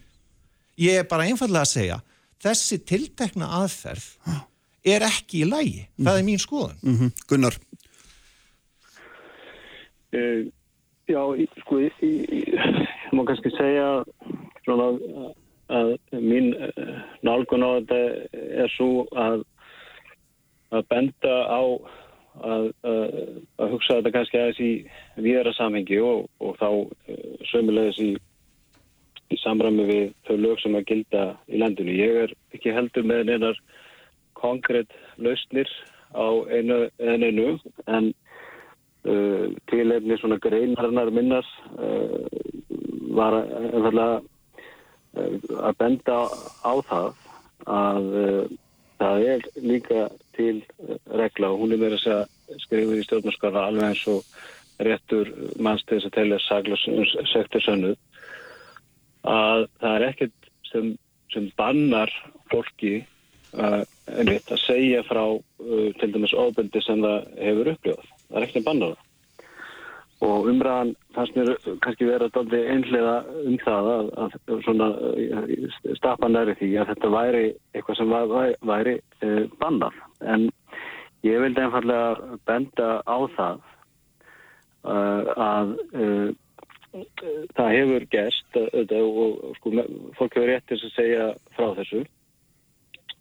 ég er bara einfallega að segja þessi tiltekna aðferð er ekki í lægi mm. það er mín skoðan mm -hmm. Gunnar uh, Já, sko ég, ég, ég má kannski segja svona að, að mín uh, nálgun á þetta er svo að að benda á að, að, að hugsa þetta kannski aðeins í viðra samhengi og, og þá uh, sömulegis í, í samræmi við þau lög sem að gilda í landinu. Ég er ekki heldur með einar konkrétt lausnir á einu en einu en uh, tilefni svona greinarnar minnas uh, var einfallega að benda á það að það er líka til regla og hún er verið að skrifa í stjórnarskara alveg eins og réttur mannstegis að telja saglas sektur sönnuð að það er ekkert sem, sem bannar fólki uh, einmitt að segja frá til dæmis ofbeldi sem það hefur uppljóð. Það er ekkert sem bannar það og umræðan fannst mér kannski vera doldi einhlega um það að, að svona stappa næri því að þetta væri eitthvað sem væri, væri e, bannar en ég vildi einfallega benda á það e, að e, það hefur gerst og, og sko, fólk hefur rétt til að segja frá þessu.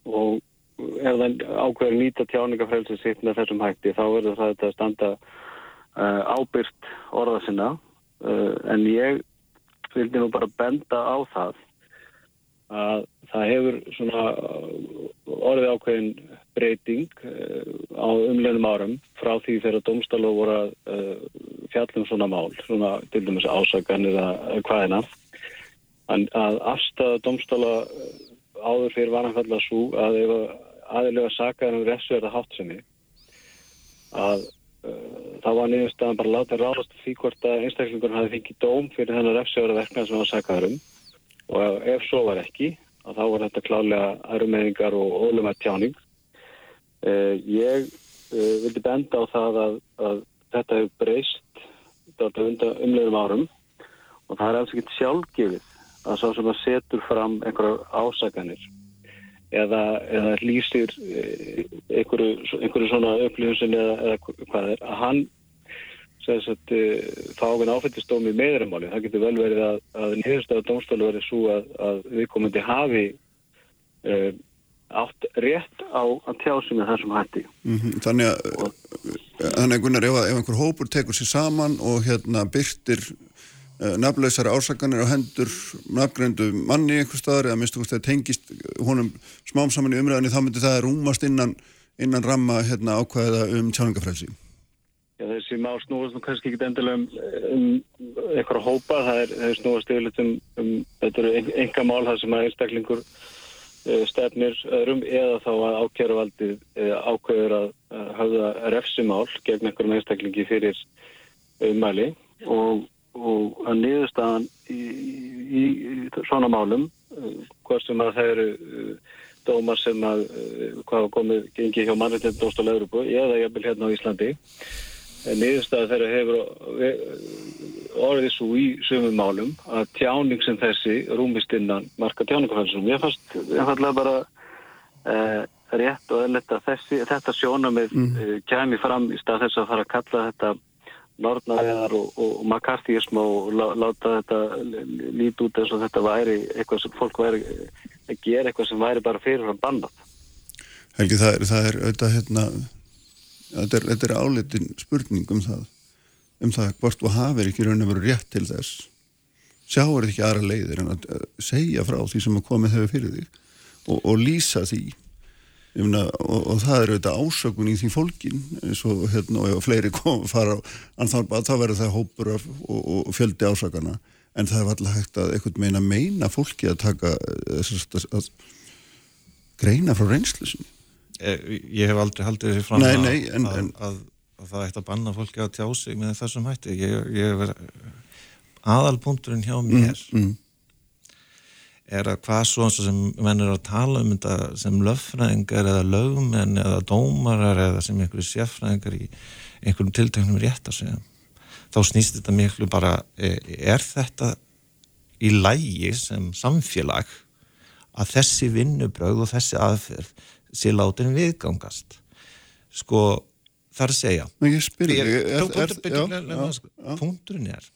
Og ef það ákveður nýta tjáningafrælsins sitt með þessum hætti þá verður það að standa ábyrgt orða sinna. Uh, en ég vildi nú bara benda á það að það hefur svona orðið ákveðin breyting á umleginum árum frá því þegar domstála voru að fjallum svona mál, svona til dæmis ásaganir að hvaðina að afstæða domstála áður fyrir varanfallar svo að ef aðilega sakaður um refsverða hátsinni að þá var nýðustan bara látið ráðast því hvort að einstaklingur hafi fengið dóm fyrir þennan refsjóra verkna sem hann sakaður um. Og ef svo var ekki þá var þetta klálega aðrumeðingar og ólumætt tjáning. Eh, ég eh, vildi benda á það að, að þetta hefur breyst umlegum árum. Og það er alls ekkert sjálfgefið að svo sem að setur fram einhverjar ásakanir eða, eða lýsir eh, einhverju, einhverju svona upplýðunsin eða, eða hvað er, að hann sagt, fá ákveðin áfættistómi í meðramáli. Það getur vel verið að, að niðurstaða dómstólu verið svo að, að við komandi hafi uh, átt rétt á að tjá sig með þessum hætti. Mm -hmm. Þannig að, þannig að Gunnar, ef, ef einhver hópur tekur sér saman og hérna byrtir uh, nafnleysari ásakanir á hendur nafngreindu manni einhver staðar eða hvort það tengist honum smám saman í umræðinni þá myndir það rúmast innan, innan ramma hérna, ákvæða um tjáningafrælsi. Já, þessi má snúast nú kannski ekki endilega um, um eitthvað hópa, það er, er snúast yfirleitt um, um þetta eru enga mál það sem að einstaklingur uh, stefnir öðrum eða þá að ákjöruvaldið uh, ákveður að hafa refsimál gegn einhverjum einstaklingi fyrir umæli og, og að niðurstaðan í, í, í svona málum hvort sem að það eru dómar sem að hvað komið gengi hjá mannreitindóstal Európu eða jafnvel hérna á Íslandi niðurstað þeirra hefur orðið svo í sumum málum að tjáning sem þessi rúmist innan marka tjáningafælsum. Ég fannst einfallega bara eh, rétt og eðletta þessi, þetta sjónamið mm. kemi fram í stað þess að fara að kalla þetta nortnaðiðar og, og, og makartísm og lá, láta þetta lít út eins og þetta væri eitthvað sem fólk væri að gera eitthvað sem væri bara fyrirfram bannat. Helgi, það er, það er auðvitað hérna þetta er, er álitin spurning um það um það hvort þú hafið ekki raun og veru rétt til þess sjáur þetta ekki aðra leiðir en að segja frá því sem að komið hefur fyrir þig og, og lýsa því Myrna, og, og það eru þetta ásökun í því fólkin eins og hérna og ef fleiri kom fara á þá verður það hópur af, og, og fjöldi ásökana en það er alltaf hægt að eitthvað meina meina fólki að taka að, að, að greina frá reynslu sem Eh, ég hef aldrei haldið þessi fram nei, nei, en, að, en, að, að það ætti að banna fólki að tjá sig með þessum hætti. Ég, ég aðalpunkturinn hjá mér mm, mm. Er að hvað svo sem menn er að tala um þetta sem löffræðingar eða lögmenn eða dómarar eða sem einhverju séffræðingar í einhverjum tiltöknum rétt að segja þá snýst þetta miklu bara e, er þetta í lægi sem samfélag að þessi vinnubröð og þessi aðferð sé látin viðgangast? Sko þar segja punkturinn er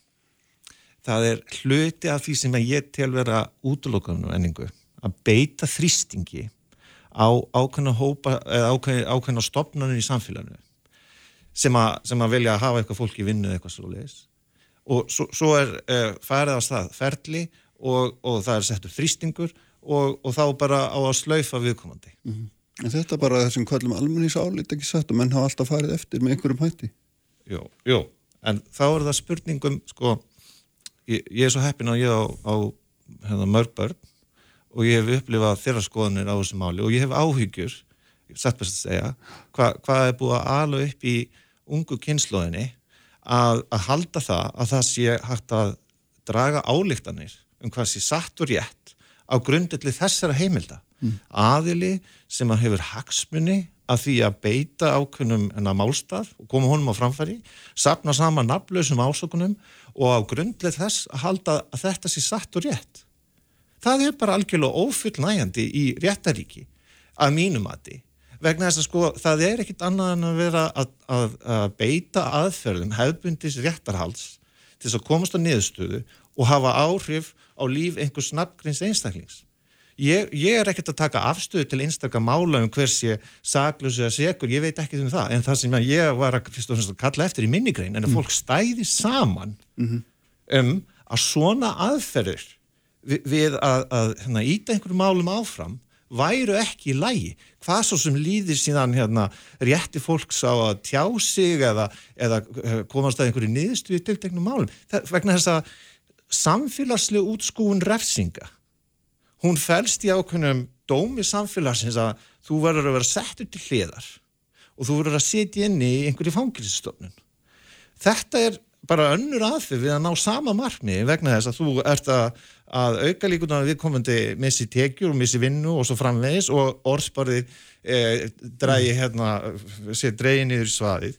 það er hluti af því sem ég tel vera útlokkanum enningu að beita þrýstingi á ákveðna hópa eða ákveðna, stopnarnir í samfélaginu sem að, sem að velja að hafa eitthvað fólk í vinnu eitthvað svo leiðis og svo, svo er uh, farið á stað ferli og, og það er settur þrýstingur og, og þá bara á að slaufa viðkomandi mm -hmm. En þetta bara þessum kvöllum almennis álit ekki satt og menn hafa alltaf farið eftir með einhverjum hætti. Jú, jú, en þá er það spurningum, sko, ég, ég er svo heppin að ég á, á hérna, mörg börn og ég hef upplifað þeirra skoðanir á þessu máli og ég hef áhyggjur, satt best að segja, hva, hvað er búið að ala upp í ungu kynnslóðinni að, að halda það að það sé hægt að draga álíktanir um hvað sé satt og rétt á grundelli þessara heimilda mm. aðili sem að hefur hagsmunni að því að beita ákveðnum en að málstað og koma honum á framfæri sapna saman nafnlausum ásökunum og á grundlið þess að halda að þetta sé satt og rétt. Það er bara algjörlega ófullnægjandi í réttaríki að mínum aði vegna þess að sko það er ekkit annað en að vera að, að, að beita aðferðum hefðbundis réttarhals til þess að komast á niðurstöðu og hafa áhrif á líf einhvers nafngrins einstaklings Ég, ég er ekkert að taka afstöðu til einstakka mála um hvers ég saklus eða segur, ég veit ekki um það en það sem ég var að, að kalla eftir í minnigrein en að mm. fólk stæði saman mm -hmm. um að svona aðferður við, við að, að hérna, íta einhverju málum áfram væru ekki í lægi hvað svo sem líðir síðan hérna, rétti fólks á að tjá sig eða, eða eh, komast að einhverju niðurstu í tilteknum málum það, vegna þess að samfélagslega útskúun refsinga hún fælst í ákveðnum dómi samfélagsins að þú verður að vera settur til hliðar og þú verður að setja inn í einhverju fangilsstofnun. Þetta er bara önnur aðfyrir við að ná sama markmi vegna þess að þú ert að, að auka líkunar að viðkomandi missi tekjur og missi vinnu og svo framvegis og orðsparið e, drægi hérna, sé drægi niður svaðið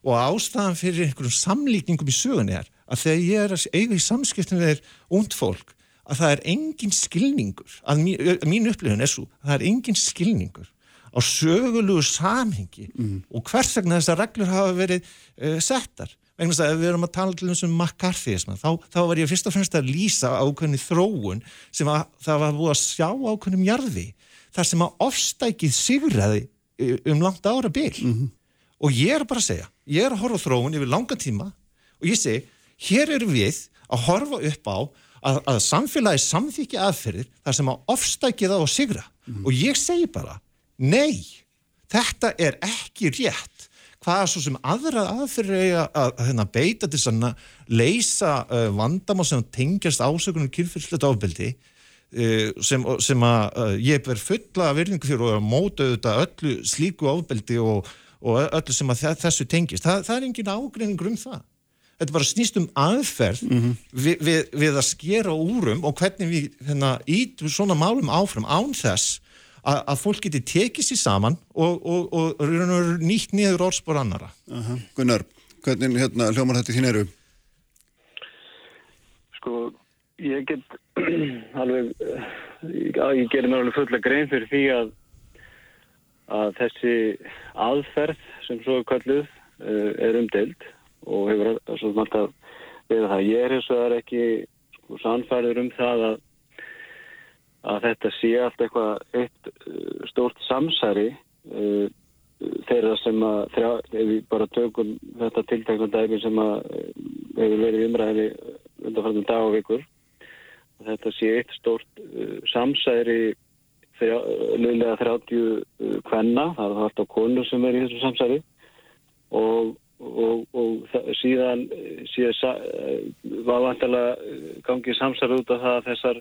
og ástæðan fyrir einhverjum samlíkningum í sögunni er að þegar ég er að eiga í samskiptum við ungd fólk að það er engin skilningur, að mín, mín upplifun er svo, að það er engin skilningur á sögulegu samhengi mm. og hvers vegna þessar reglur hafa verið uh, settar. Vegna þess að ef við erum að tala til þessum McCarthyism, þá, þá var ég fyrst og fremst að lýsa ákveðni þróun sem að, það var búið að sjá ákveðnum jarði, þar sem að ofstækið sigraði um langt ára byl. Mm -hmm. Og ég er bara að segja, ég er að horfa þróun yfir langa tíma og ég segi, hér eru við að horfa upp á að, að samfélagi samþykja aðferðir þar sem að ofstækið á að sigra. Mm. Og ég segi bara, Nei, þetta er ekki rétt. Hvað er svo sem aðra aðferður eiga að, að, hérna, beita til að leysa uh, vandamá sem tengjast ásökunum kynfyrslut áfbeldi uh, sem, sem að uh, ég ber fulla virðingu fyrir og móta auðvitað öllu slíku áfbeldi og, og öllu sem að þessu tengjast. Þa, það er engin ágreiningur um það. Þetta bara snýst um aðferð mm -hmm. við, við, við að skera úrum og hvernig við hérna, ítum svona málum áfram án þess að, að fólk geti tekið sér saman og, og, og, og nýtt niður orðspor annara. Uh -huh. Gunnar, hvernig hérna, hljómar þetta þín eru? Sko, ég get alveg, já, ég gerir mér alveg fulla grein fyrir því að, að þessi aðferð sem svo er kalluð uh, er umdelt og hefur svona alltaf við það. Ég er eins og það er ekki sko, sannfærður um það að að þetta sé allt eitthvað eitt uh, stórt samsæri uh, þeirra sem að þrjá, ef við bara tökum þetta tiltekna dæmi sem að uh, hefur verið umræðinni undanfærtum dag og vikur þetta sé eitt stórt uh, samsæri lögulega 30 kvenna, það er alltaf konur sem er í þessu samsæri og, og, og síðan, síðan var vantilega gangið samsæri út af það að þessar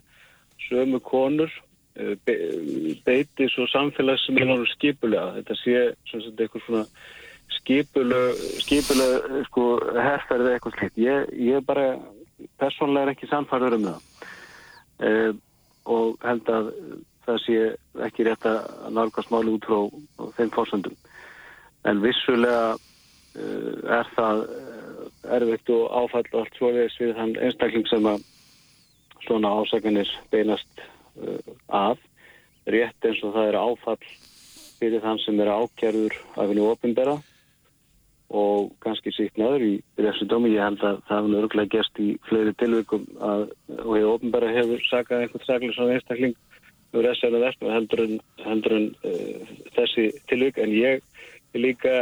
sömu konur eh, be, beiti svo samfélagsmiðlunum skipulega. Þetta sé svona eitthvað svona skipuleg, skipuleg sko, herrferði eitthvað slikt. Ég, ég bara persónlega er ekki samfærður um það e, og held að það sé ekki rétt að nálgast máli út frá þeim fórsöndum. En vissulega er það erfitt og áfall og allt svoleiðis við þann einstakling sem að svona ásakanir beinast uh, að rétt eins og það er áfall fyrir þann sem er ákjærður af henni ofinbera og kannski síknaður í þessu domi. Ég held að það hefur örglega gerst í fleiri tilvikum að, og hefur ofinbera hefur sakað einhvern saklega svona einstakling þessu eða verðt heldur en, heldur en uh, þessi tilvik en ég er líka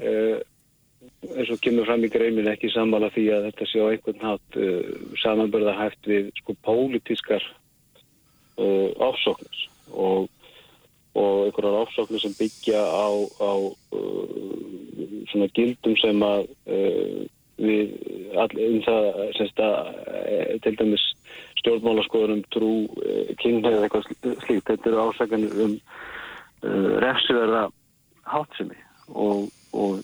eins og kemur fram í greinin ekki sammála því að þetta sé á einhvern hát uh, samanbörða hægt við sko pólitískar ásóknir og, og einhverjar ásóknir sem byggja á, á svona gildum sem að við all, um það semst að til dæmis stjórnmálaskoðunum trú kynna eða eitthvað slíkt. Þetta eru ásakanir um refsiverða hátsemi og, og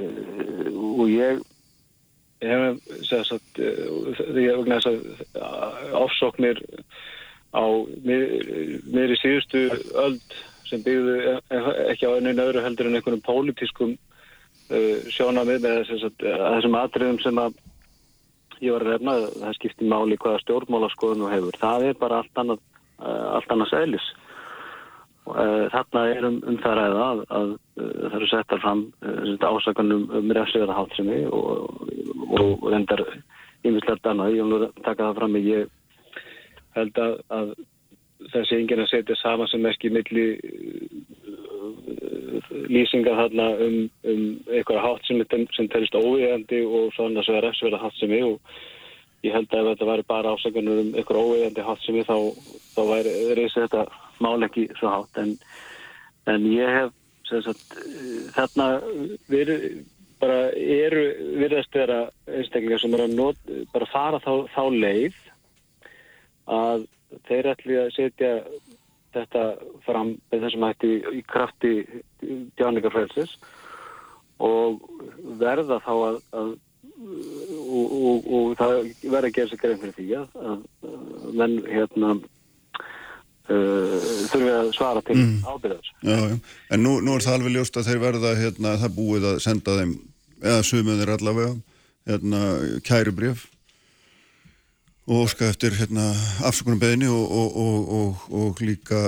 Eh, og ég hef sagt, því að ofsóknir á mér í síðustu öld sem byggðu ekki á einu öðru heldur en einhvern pólitískum uh, sjónamið með sagt, þessum atriðum sem að ég var að refna, það skiptir máli hvaða stjórnmálaskoðun og hefur. Það er bara allt annað, uh, allt annað sælis. Eh, þarna er um, um það ræða að, að, að það eru settar fram uh, ásakanum um refsleira hálfsemi og, og, og reyndar yfirslegt annað, ég vil taka það fram ég held að, að þessi enginn að setja sama sem ekki milli lýsingar þarna um, um eitthvað hálfsemi sem telist óvíðandi og svona sem er refsleira hálfsemi og ég held að ef þetta væri bara ásakanum um eitthvað óvíðandi hálfsemi þá, þá væri reysi þetta mál ekki svo hátt en, en ég hef sagt, þarna verið bara eru virðast vera einstaklega sem er að not, bara fara þá, þá leið að þeir ætli að setja þetta fram með þessum hætti í krafti djáningarfrælsis og verða þá að, að og, og, og það verða að gera sig grein fyrir því að menn hérna uh, þurfum að svara til mm. ábyrðars. Já, já. En nú, nú er það alveg ljóst að þeir verða, hérna, það búið að senda þeim, eða sumuðir allavega, hérna, kærubrjöf og óska eftir hérna, afsökunum beðinni og, og, og, og líka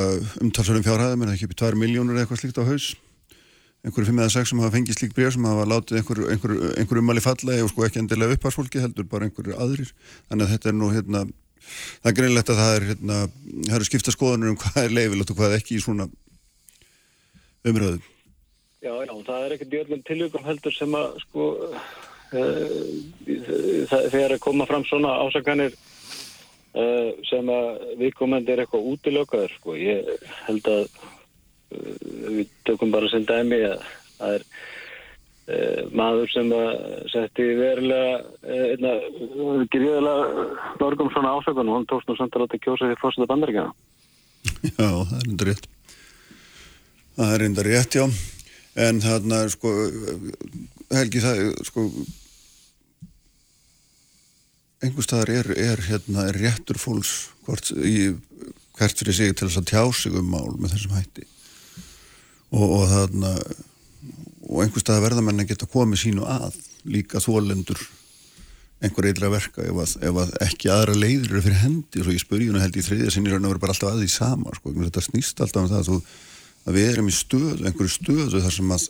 umtalsverðum fjárhæðum en ekki upp í 2 miljónur eða eitthvað slíkt á haus einhverju 5 eða 6 sem hafa fengið slík bregð sem hafa látið einhver, einhver, einhver umali falla og sko ekki endilega uppharsfólki heldur bara einhverju aðrir þannig að þetta er nú hérna það er greinlegt að það er hérna það eru skipta skoðanur um hvað er leifilegt og hvað ekki í svona umröðum Já, já, það er ekkert í öllum tilvíkum heldur sem að sko uh, þegar að koma fram svona ásakanir uh, sem að viðkomandi er eitthvað útilökaður sko. Ég held að uh, við tökum bara sem dæmi að það er maður sem að setti verulega einna gríðilega mörgum svona ásakanum, hann tókst nú samt að láta kjósa því fórsönda bandaríkjana. Já, það er enda rétt. Það er enda rétt, já. En þarna, sko, Helgi, það, sko, einhver staðar er, er, hérna, er réttur fólks hvort, í, hvert fyrir sig til þess að tjá sig um mál með þessum hætti og, og þarna og einhver staðar verða menn að geta komið sínu að líka þólendur einhver eitthvað verka ef að, ef að ekki aðra leiður eru fyrir hendi. Og svo ég spurði held í þriðja sinni raun og verður bara alltaf að því sama sko, þetta snýst alltaf um það að, að við erum í stöðu, einhverju stöðu þar sem að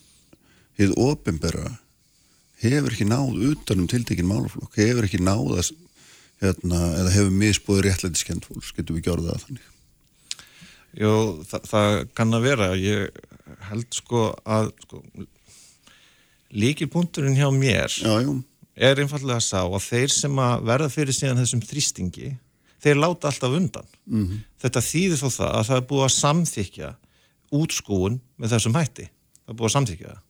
hið ofinbera hefur ekki náð utanum tiltekinn málaflokk, hefur ekki náð að, hérna, eða hefur misbúið réttlætiskend fólks, getur við gjörðað að þannig? Jó, það, það kann að vera, ég held sko að sko, líkilpunkturinn hjá mér já, er einfallega að sá að þeir sem að verða fyrir síðan þessum þrýstingi, þeir láta alltaf undan. Mm -hmm. Þetta þýðir þó það að það er búið að samþykja útskúun með þessum hætti. Það er búið að samþykja það.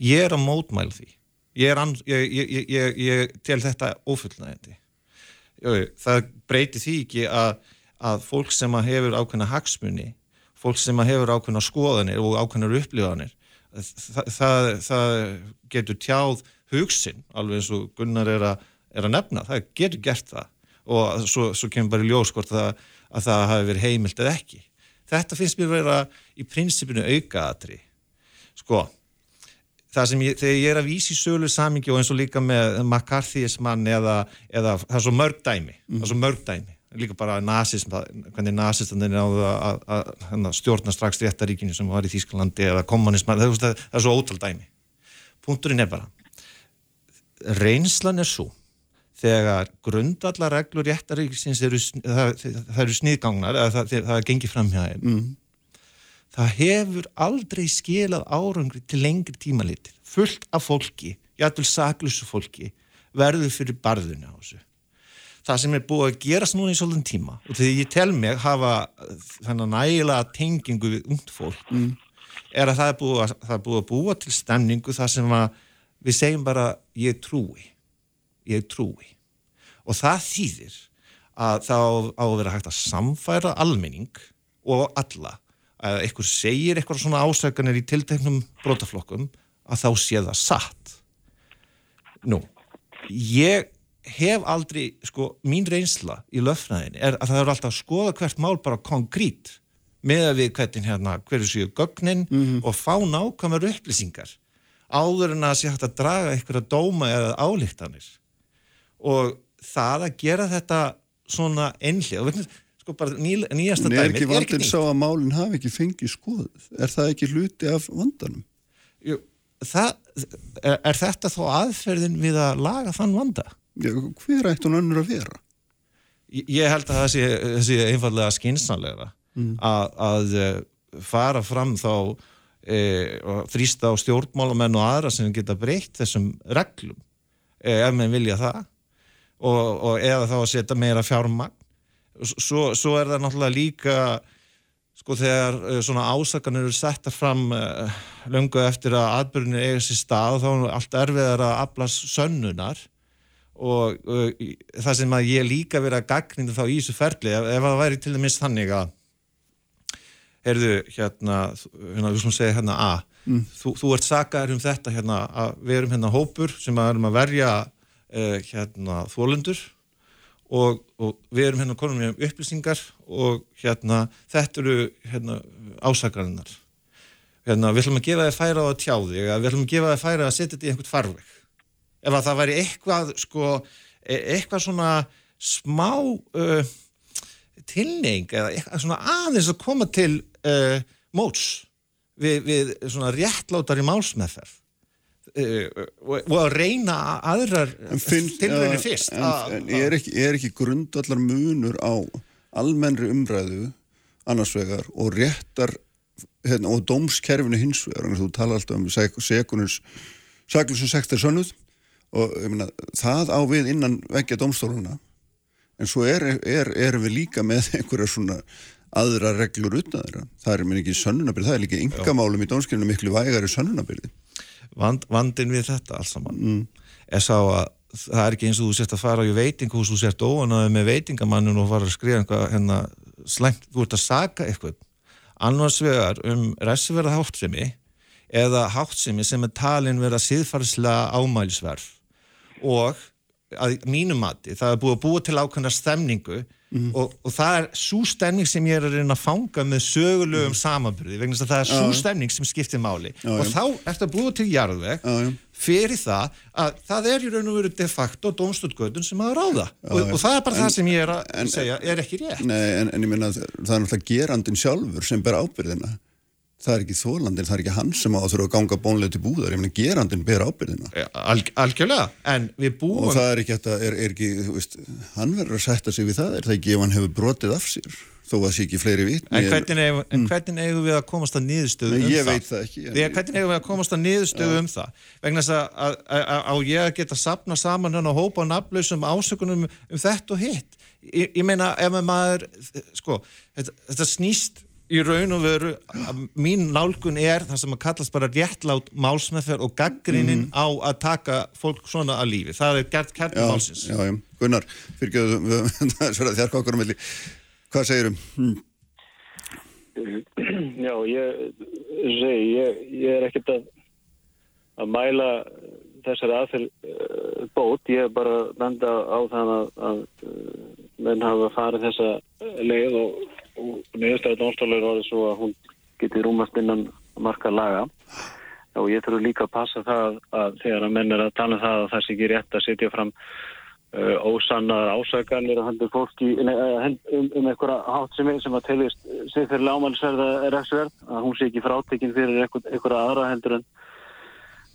Ég er að mótmæla því ég, ég, ég, ég tel þetta ofullnægandi það breyti því ekki að, að fólk sem að hefur ákveðna hagsmunni fólk sem að hefur ákveðna skoðanir og ákveðnar upplifanir það, það, það getur tjáð hugsin alveg eins og Gunnar er að, er að nefna, það getur gert það. Og svo, svo kemur bara í ljóskort að, að það hafi verið heimilt eða ekki. Þetta finnst mér að vera í prinsipinu aukaatri sko það sem ég, þegar ég er að vísi sölu samingi og eins og líka með McCarthyismann eða, eða það er svo mörg dæmi, mm. það er svo mörg dæmi líka bara nazism, hvernig nazistandinn náðu að, að, að stjórna strax réttaríkinu sem var í Þýsklandi eða kommunisman, það, það, það er svo ótal dæmi. Punkturinn er bara reynslan er svo þegar grundallar reglur réttaríkisins eru, það, það eru sniðgangnar eða það er gengið fram hjá þeim. Mm. Það hefur aldrei skilað árangri til lengri tímalitir fullt af fólki, jættul saklusu fólki verður fyrir barðuna á þessu það sem er búið að gerast núna í svolítinn tíma og þegar ég tel mig hafa þannig nægilega tengingu við ungt fólk mm. er að það er, að, það er búið að búa til stemningu þar sem við segjum bara ég trúi ég trúi. Og það þýðir að það á að vera hægt að samfæra almenning og alla. Að einhver segir eitthvað svona ásökanir í tilteknum brótaflokkum að þá sé það satt. Nú ég hef aldrei, sko, mín reynsla í löfnaðinni er að það er alltaf að skoða hvert mál bara konkrít með að við hvernig hérna, hverju séu gögnin mm -hmm. og fá nákvæmur upplýsingar áður en að sé hægt að draga að dóma eða álíktanir og það að gera þetta svona einlega, og veitum sko bara ný, nýjasta dæmi er ekki valdinn sá að málinn hafi ekki fengið skoð er það ekki hluti af vandanum? Jú, það, er, er þetta þó aðferðin við að laga þann vanda? Hver ætti hún önnur að vera? Ég, held að það sé, sé einfallega skinsanlega mm. að, að eh, fara fram þá e, þrýsta á stjórnmálamenn og aðra sem geta breytt þessum reglum e, ef mann vilja það og, og eða þá að setja meira fjármagn svo, svo er það náttúrulega líka sko þegar svona ásakanir eru setta fram löngu eftir að atbyrjunni eiga sér stað þá er allt erfiðar að aflas sönnunar og uh, það sem að ég líka verið að gagnina þá í þessu ferli ef, ef það væri til dæmis þannig að heyrðu hérna, hérna við slúmum segja hérna að mm. þú, þú ert sakaður um þetta hérna að við erum hérna hópur sem að erum að verja hérna þólundur og, og við erum hérna konum með upplýsingar og hérna þetta eru hérna ásakarinnar. Hérna við ætlum að gefa þið færa á að tjáði við ætlum að gefa þið færa að setja þetta í einhvert farveg ef að það væri eitthvað sko e, eitthvað svona smá uh, tilneying eða eitthvað svona aðeins að koma til uh, móts við, við svona réttlátari málsmeðferð. Uh, og, að reyna aðrar tilröðinu fyrst. en, en, en er ekki, ekki grundallar munur á almennri umræðu annars vegar og réttar hérna, og dómskerfinu hins vegar þú tala alltaf um sekunins saklusum sektar sönnuð og myna, það á við innan vekja dómstóluna en svo erum er, er við líka með einhverja svona aðra reglur utan þeirra. Það er mér ekki sönnunabyrði, það er líka yngamálum í dónskilinu miklu vægari sönnunabyrði. Vand, vandin við þetta alls saman mm. er sá að það er ekki eins og þú sért að fara í veitinghús og þú sért óanaði með veitingamannun og fara að skrifa einhvað hérna slæmt, þú ert að saga eitthvað annars vegar um ræsverða háttsemi eða háttsemi sem er talin vera síðfarslega ámælisverð og að mínum mati, það er búið að búa til ákveðna stemningu Mm. Og, og það er svo stemning sem ég er að reyna að fanga með sögulegum mm. samanbyrði vegna þess að það er svo stemning sem skiptir máli. Já, og já. þá er þetta búið til jarðveg já, fyrir það að það er í raun og veru de facto domstutgötun sem að ráða. Og, og það er bara en, það sem ég er að en, segja er ekki rétt. Nei, en, en ég minna að það er náttúrulega gerandin sjálfur sem ber ábyrðina það er ekki þólandin, það er ekki hann sem á að þurfa að ganga bónlega til búðar, ég meina gerandin ber ábyrðina. Al, algjörlega, en við búum... Og það er ekki, þetta, er, er ekki, þú veist, hann verður að setja sig við það, er það ekki ef hann hefur brotið af sér, þó að það sé ekki fleiri vitt. En hvernig eigum, mm. hvernig eigum við að komast að niðurstöðu um það? Ég veit það ekki. Við, hvernig eigum við að komast að niðurstöðu ja. um það? Vegna þess að á ég að geta sapna saman hann og hópa á nafnlausum ásökunum um þetta og hitt. Ég, ég meina, ef maður, sko, þetta, þetta snýst í raun og veru mín nálgun er það sem að kallast bara réttlátt málsmeðferð og gaggrinnin mm. á að taka fólk svona að lífi. Það er gert kærtum málsins. Já, já, Gunnar, fyrirgeðu þér kokkurum villi. Hvað segirum? Hmm. Já, ég segi, ég, ég er ekkert að, að mæla þessari aðfél uh, bót. Ég er bara að benda á það að, að uh, menn hafa farið þessa leið og og niðurstæði dónstólur var svo að hún geti rúmast innan marka laga og ég þurfu líka að passa það að þegar að menn er að tala um það að það sé ekki rétt að setja fram uh, ósannar ásaganir að hendur fólki uh, um, um einhverja hátt sem, að telist sig fyrir lámælsverða refsverð að hún sé ekki frátekinn fyrir einhverja aðra hendur en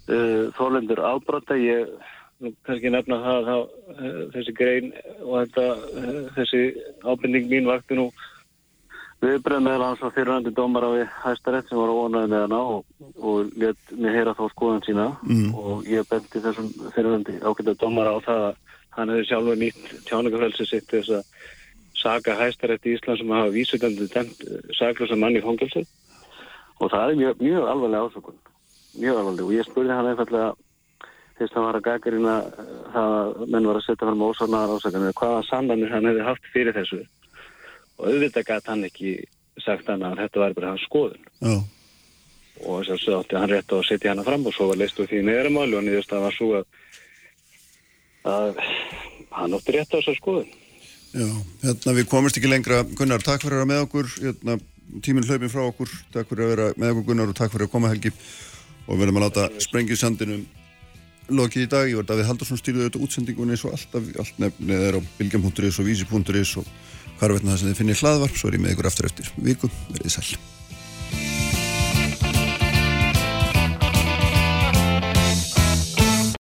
uh, þólendur ábrota ég kannski nefna það að uh, þessi grein og þetta, uh, þessi ábyrning mín vakti nú viðbröð meðal hans var fyrirhandi dómar á hæstarétt sem var óanæði með hana og, og let mér heyra þá skoðan sína. Mm. og ég bendi þessum fyrirhandi ákveða dómar á það að hann hefði sjálfur nýtt tjáningafrelsi sitt þess að saga hæstarétt í Ísland sem hafa vísutendið dæmt saglösa manni í fóngilsi og það er mjög, mjög alvarlega ásökun mjög alvarlega og ég spurði hann einfallega þess að hann var að gaggarina það að menn var að setja fram ósánaðar ásökunni hvaða sannanir hann hefði haft fyrir þessu. Og auðvitað gæti hann ekki sagt hann að þetta var bara hans skoðun. Já. og þess að hann rétt á að setja hann fram og svo var leistu því neðramáli og nýðust að var svo að, að hann átti rétt á þess að skoðun. Já, hérna við komumst ekki lengra. Gunnar, takk fyrir að vera með okkur. Hérna, tíminn hlaupin frá okkur, takk fyrir að vera með okkur Gunnar og takk fyrir að koma Helgi og verðum að láta sprengið sandinum lokið í dag, ég var Davíð Haldursson stýrið auðvitað útsendingunni eins og alltaf, allt nefnið er á bilgjum.is og vísi.is og hvar veitna það sem þið finnir hlaðvarp, svo er ég með ykkur aftur eftir viku, verðið sæl